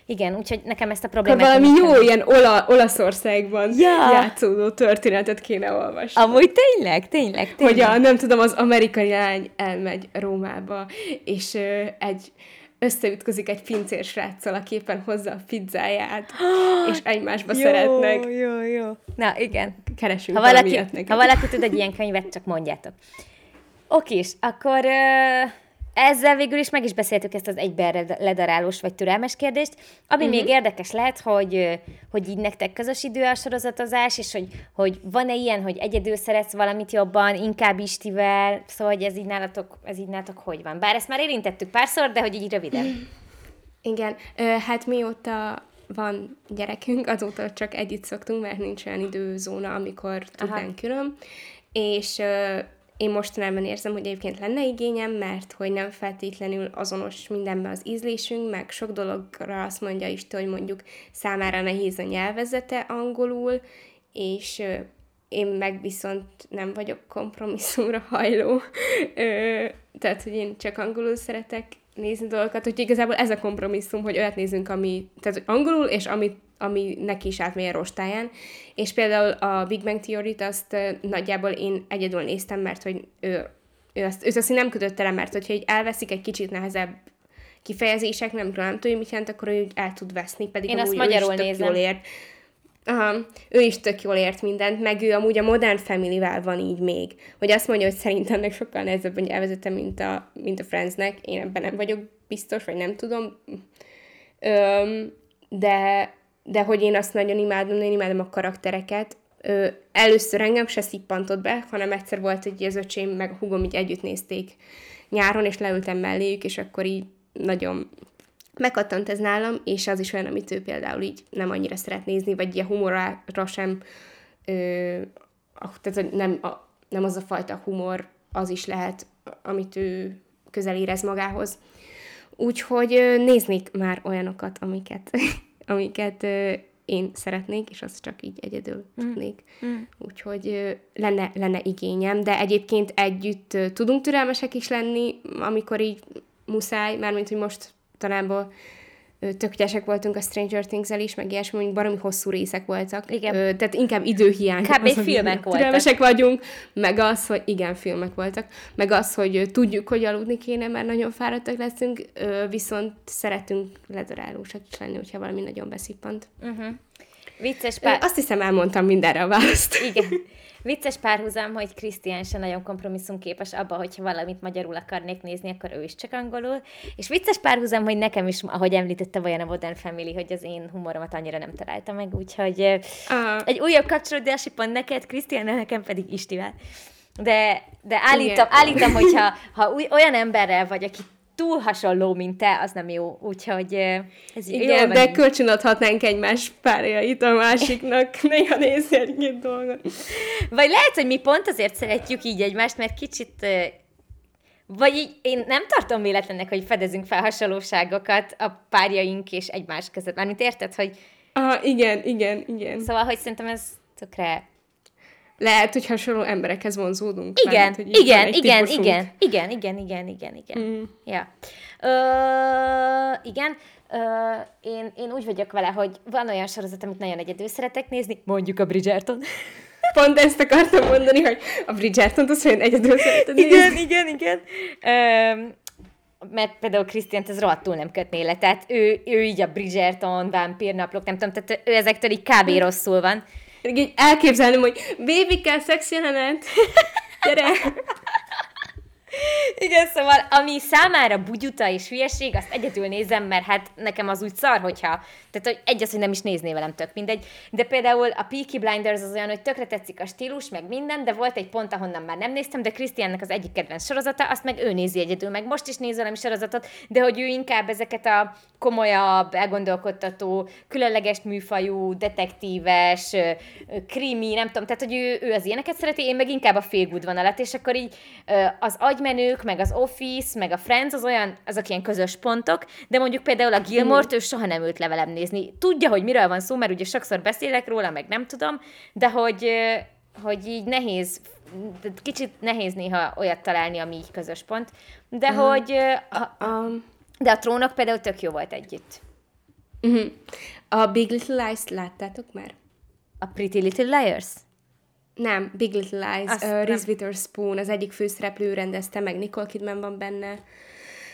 Igen, úgyhogy nekem ezt a problémát... Valami jó ilyen ola, Olaszországban ja. játszódó történetet kéne olvasni. Amúgy tényleg, tényleg, tényleg. Hogy a, nem tudom, az amerikai lány elmegy Rómába, és ö, egy összeütközik egy pincér sráccal, aki éppen hozza a pizzáját, és egymásba jó, szeretnek. Jó, jó. Na, igen. Keresünk ha valaki, ha valaki tud egy ilyen könyvet, csak mondjátok. Oké, és akkor uh, ezzel végül is meg is beszéltük ezt az egyben ledarálós vagy türelmes kérdést. Ami uh-huh. még érdekes lehet, hogy, hogy így nektek közös idő a sorozatozás, és hogy, hogy van-e ilyen, hogy egyedül szeretsz valamit jobban, inkább Istivel, szóval hogy ez így nálatok, ez így nálatok hogy van? Bár ezt már érintettük párszor, de hogy így röviden. Igen, hát mióta van gyerekünk, azóta csak együtt szoktunk, mert nincs olyan időzóna, amikor tudnánk külön. És én mostanában érzem, hogy egyébként lenne igényem, mert hogy nem feltétlenül azonos mindenben az ízlésünk, meg sok dologra azt mondja is, hogy mondjuk számára nehéz a nyelvezete angolul, és én meg viszont nem vagyok kompromisszumra hajló. tehát, hogy én csak angolul szeretek nézni dolgokat, hogy igazából ez a kompromisszum, hogy olyat nézünk, ami, tehát angolul, és amit ami neki is átmegy a rostáján. És például a Big Bang Theory-t azt nagyjából én egyedül néztem, mert hogy ő, ő azt, őt azt nem kötötte le, mert hogyha így elveszik egy kicsit nehezebb kifejezések, nem tudom, nem tudja, mit jelent, akkor ő el tud veszni, pedig én azt magyarul ő is tök jól ért. Aha, ő is tök jól ért mindent, meg ő amúgy a Modern Family-vel van így még, hogy azt mondja, hogy szerintem ennek sokkal nehezebb a nyelvezete, mint a, mint a Friendsnek, én ebben nem vagyok biztos, vagy nem tudom, Öm, de de hogy én azt nagyon imádom, én imádom a karaktereket. Ö, először engem se szippantott be, hanem egyszer volt egy az öcsém, meg a hugom így együtt nézték nyáron, és leültem melléjük, és akkor így nagyon megkattant ez nálam, és az is olyan, amit ő például így nem annyira szeret nézni, vagy a humorra sem, ö, tehát nem, a, nem az a fajta humor, az is lehet, amit ő közel érez magához. Úgyhogy néznék már olyanokat, amiket amiket én szeretnék, és azt csak így egyedül mm. tudnék. Mm. Úgyhogy lenne, lenne igényem, de egyébként együtt tudunk türelmesek is lenni, amikor így muszáj, mármint, hogy most talán tök ügyesek voltunk a Stranger Things-el is, meg ilyesmi, mondjuk baromi hosszú részek voltak. Igen. Ö, tehát inkább időhiány. Kb. Az, filmek voltak. vagyunk, meg az, hogy igen, filmek voltak, meg az, hogy tudjuk, hogy aludni kéne, mert nagyon fáradtak leszünk, ö, viszont szeretünk ledarálósak is lenni, hogyha valami nagyon beszippant. Uh-huh. Vicces pár... Azt hiszem, elmondtam mindenre a választ. Igen. Vicces párhuzam, hogy Krisztián sem nagyon kompromisszumképes abba, hogyha valamit magyarul akarnék nézni, akkor ő is csak angolul. És vicces párhuzam, hogy nekem is, ahogy említette, olyan a Modern Family, hogy az én humoromat annyira nem találta meg, úgyhogy uh. egy újabb kapcsolódási pont neked, Krisztián, nekem pedig Istivel. De, de állítom, állítom, hogyha ha új, olyan emberrel vagy, aki túl hasonló, mint te, az nem jó. Úgyhogy ez Igen, de kölcsönadhatnánk egymás párjait a másiknak, néha nézni egy dolgot. Vagy lehet, hogy mi pont azért szeretjük így egymást, mert kicsit vagy így én nem tartom véletlennek, hogy fedezünk fel hasonlóságokat a párjaink és egymás között. Mármint érted, hogy... Ah, igen, igen, igen. Szóval, hogy szerintem ez tökre lehet, hogy hasonló emberekhez vonzódunk. Igen, mert, hogy igen, igen, igen, igen, igen, igen, igen, igen. Mm. Ja. Ö, igen, Ö, én, úgy vagyok vele, hogy van olyan sorozat, amit nagyon egyedül szeretek nézni, mondjuk a Bridgerton. Pont ezt akartam mondani, hogy a Bridgerton-t azt olyan egyedül szereted nézni. Igen, igen, igen. Ö, mert például Krisztiánt ez rohadtul nem kötné le, tehát ő, ő így a Bridgerton, vámpírnaplók, nem tudom, tehát ő ezektől így kb. Hm. rosszul van. Így elképzelném, hogy bébikkel szex jelenet. Gyere! Igen, szóval ami számára bugyuta és hülyeség, azt egyedül nézem, mert hát nekem az úgy szar, hogyha, tehát hogy egy az, hogy nem is nézné velem tök mindegy, de például a Peaky Blinders az olyan, hogy tökre tetszik a stílus, meg minden, de volt egy pont, ahonnan már nem néztem, de Krisztiánnak az egyik kedvenc sorozata, azt meg ő nézi egyedül, meg most is néz valami sorozatot, de hogy ő inkább ezeket a komolyabb, elgondolkodtató, különleges műfajú, detektíves, krimi, nem tudom, tehát hogy ő, ő az ilyeneket szereti, én meg inkább a feel good vonalat, és akkor így az agymenők, meg az Office, meg a Friends, az olyan, azok ilyen közös pontok, de mondjuk például a Gilmore-t ő soha nem ült le velem nézni. Tudja, hogy miről van szó, mert ugye sokszor beszélek róla, meg nem tudom, de hogy, hogy így nehéz kicsit nehéz néha olyat találni, ami így közös pont, de uh, hogy a, a, de a trónok például tök jó volt együtt. Uh-huh. A Big Little Lies-t láttátok már? A Pretty Little Liars? Nem, Big Little Lies. Azt uh, Reese Witherspoon, az egyik főszereplő rendezte, meg Nicole Kidman van benne.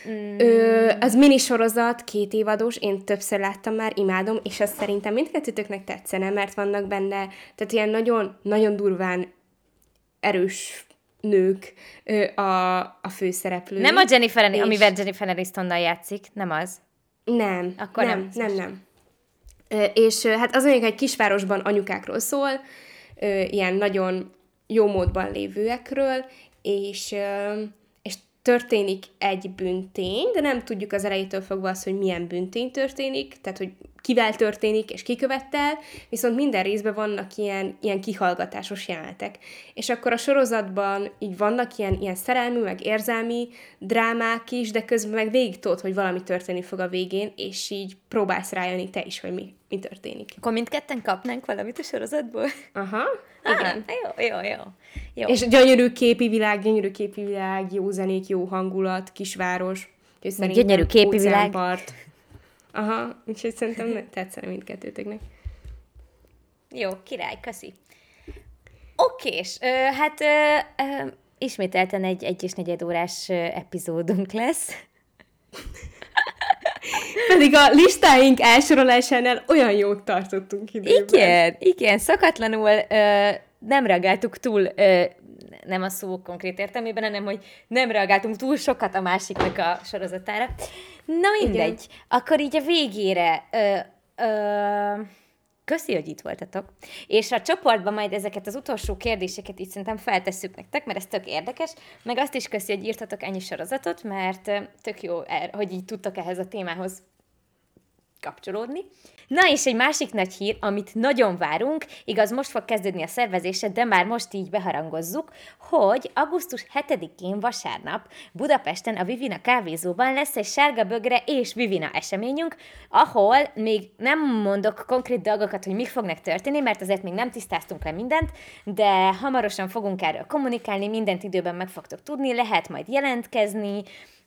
Mm. Ö, az minisorozat, két évados, én többször láttam már, imádom, és azt szerintem mindkettőtöknek tetszene, mert vannak benne, tehát ilyen nagyon, nagyon durván erős nők a, a főszereplők. Nem a Jennifer, és... amivel Jennifer Anistonnal játszik, nem az? Nem, Akkor nem, nem, nem. nem. És hát az mondjuk egy kisvárosban anyukákról szól, ilyen nagyon jó módban lévőekről, és történik egy büntény, de nem tudjuk az elejétől fogva azt, hogy milyen büntény történik, tehát hogy kivel történik és kikövettel, viszont minden részben vannak ilyen, ilyen kihallgatásos jelenetek. És akkor a sorozatban így vannak ilyen, ilyen szerelmű, meg érzelmi drámák is, de közben meg végig tudod, hogy valami történni fog a végén, és így próbálsz rájönni te is, hogy mi, mi történik. Akkor mindketten kapnánk valamit a sorozatból? Aha, igen. Ah, jó, jó, jó, jó. És gyönyörű képi világ, gyönyörű képi világ, jó zenék, jó hangulat, kisváros. Gyönyörű képi világ. Aha, úgyhogy szerintem tetszene mindkettőtöknek. Jó, király, köszi. Okés, ö, hát ö, ö, ismételten egy egy és negyed órás epizódunk lesz. Pedig a listáink elsorolásánál olyan jót tartottunk időben. Igen, igen, szakatlanul ö, nem reagáltuk túl, ö, nem a szó konkrét értelmében, hanem hogy nem reagáltunk túl sokat a másiknak a sorozatára. Na mindegy, igen. akkor így a végére... Ö, ö, Köszi, hogy itt voltatok. És a csoportban majd ezeket az utolsó kérdéseket így szerintem feltesszük nektek, mert ez tök érdekes, meg azt is köszi, hogy írtatok ennyi sorozatot, mert tök jó, er, hogy így tudtok ehhez a témához kapcsolódni. Na és egy másik nagy hír, amit nagyon várunk, igaz most fog kezdődni a szervezése, de már most így beharangozzuk, hogy augusztus 7-én vasárnap Budapesten a Vivina kávézóban lesz egy sárga bögre és Vivina eseményünk, ahol még nem mondok konkrét dolgokat, hogy mik fognak történni, mert azért még nem tisztáztunk le mindent, de hamarosan fogunk erről kommunikálni, mindent időben meg fogtok tudni, lehet majd jelentkezni,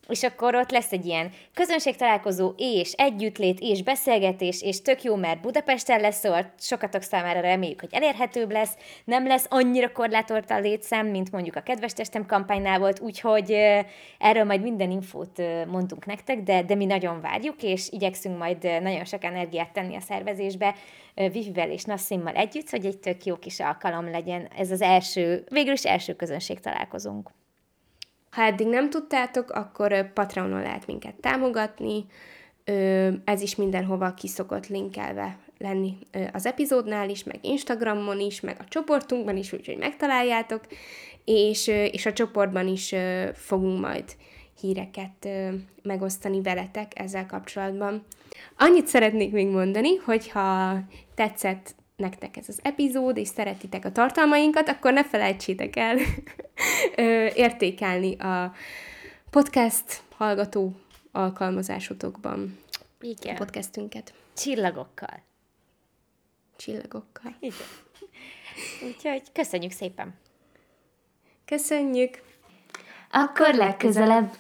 és akkor ott lesz egy ilyen közönségtalálkozó, és együttlét, és beszélgetés, és tök jó, mert Budapesten lesz, szóval sokatok számára reméljük, hogy elérhetőbb lesz, nem lesz annyira korlátolt a létszám, mint mondjuk a Kedves Testem kampánynál volt, úgyhogy erről majd minden infót mondunk nektek, de, de mi nagyon várjuk, és igyekszünk majd nagyon sok energiát tenni a szervezésbe, Vivivel és Nassimmal együtt, hogy egy tök jó kis alkalom legyen ez az első, végül is első közönség találkozunk. Ha eddig nem tudtátok, akkor Patreonon lehet minket támogatni, ez is mindenhova kiszokott linkelve lenni az epizódnál is, meg Instagramon is, meg a csoportunkban is, úgyhogy megtaláljátok, és, és a csoportban is fogunk majd híreket megosztani veletek ezzel kapcsolatban. Annyit szeretnék még mondani, hogy ha tetszett nektek ez az epizód, és szeretitek a tartalmainkat, akkor ne felejtsétek el értékelni a podcast hallgató alkalmazásotokban Igen. a podcastünket. Csillagokkal. Csillagokkal. Igen. Úgyhogy köszönjük szépen. Köszönjük. Akkor legközelebb.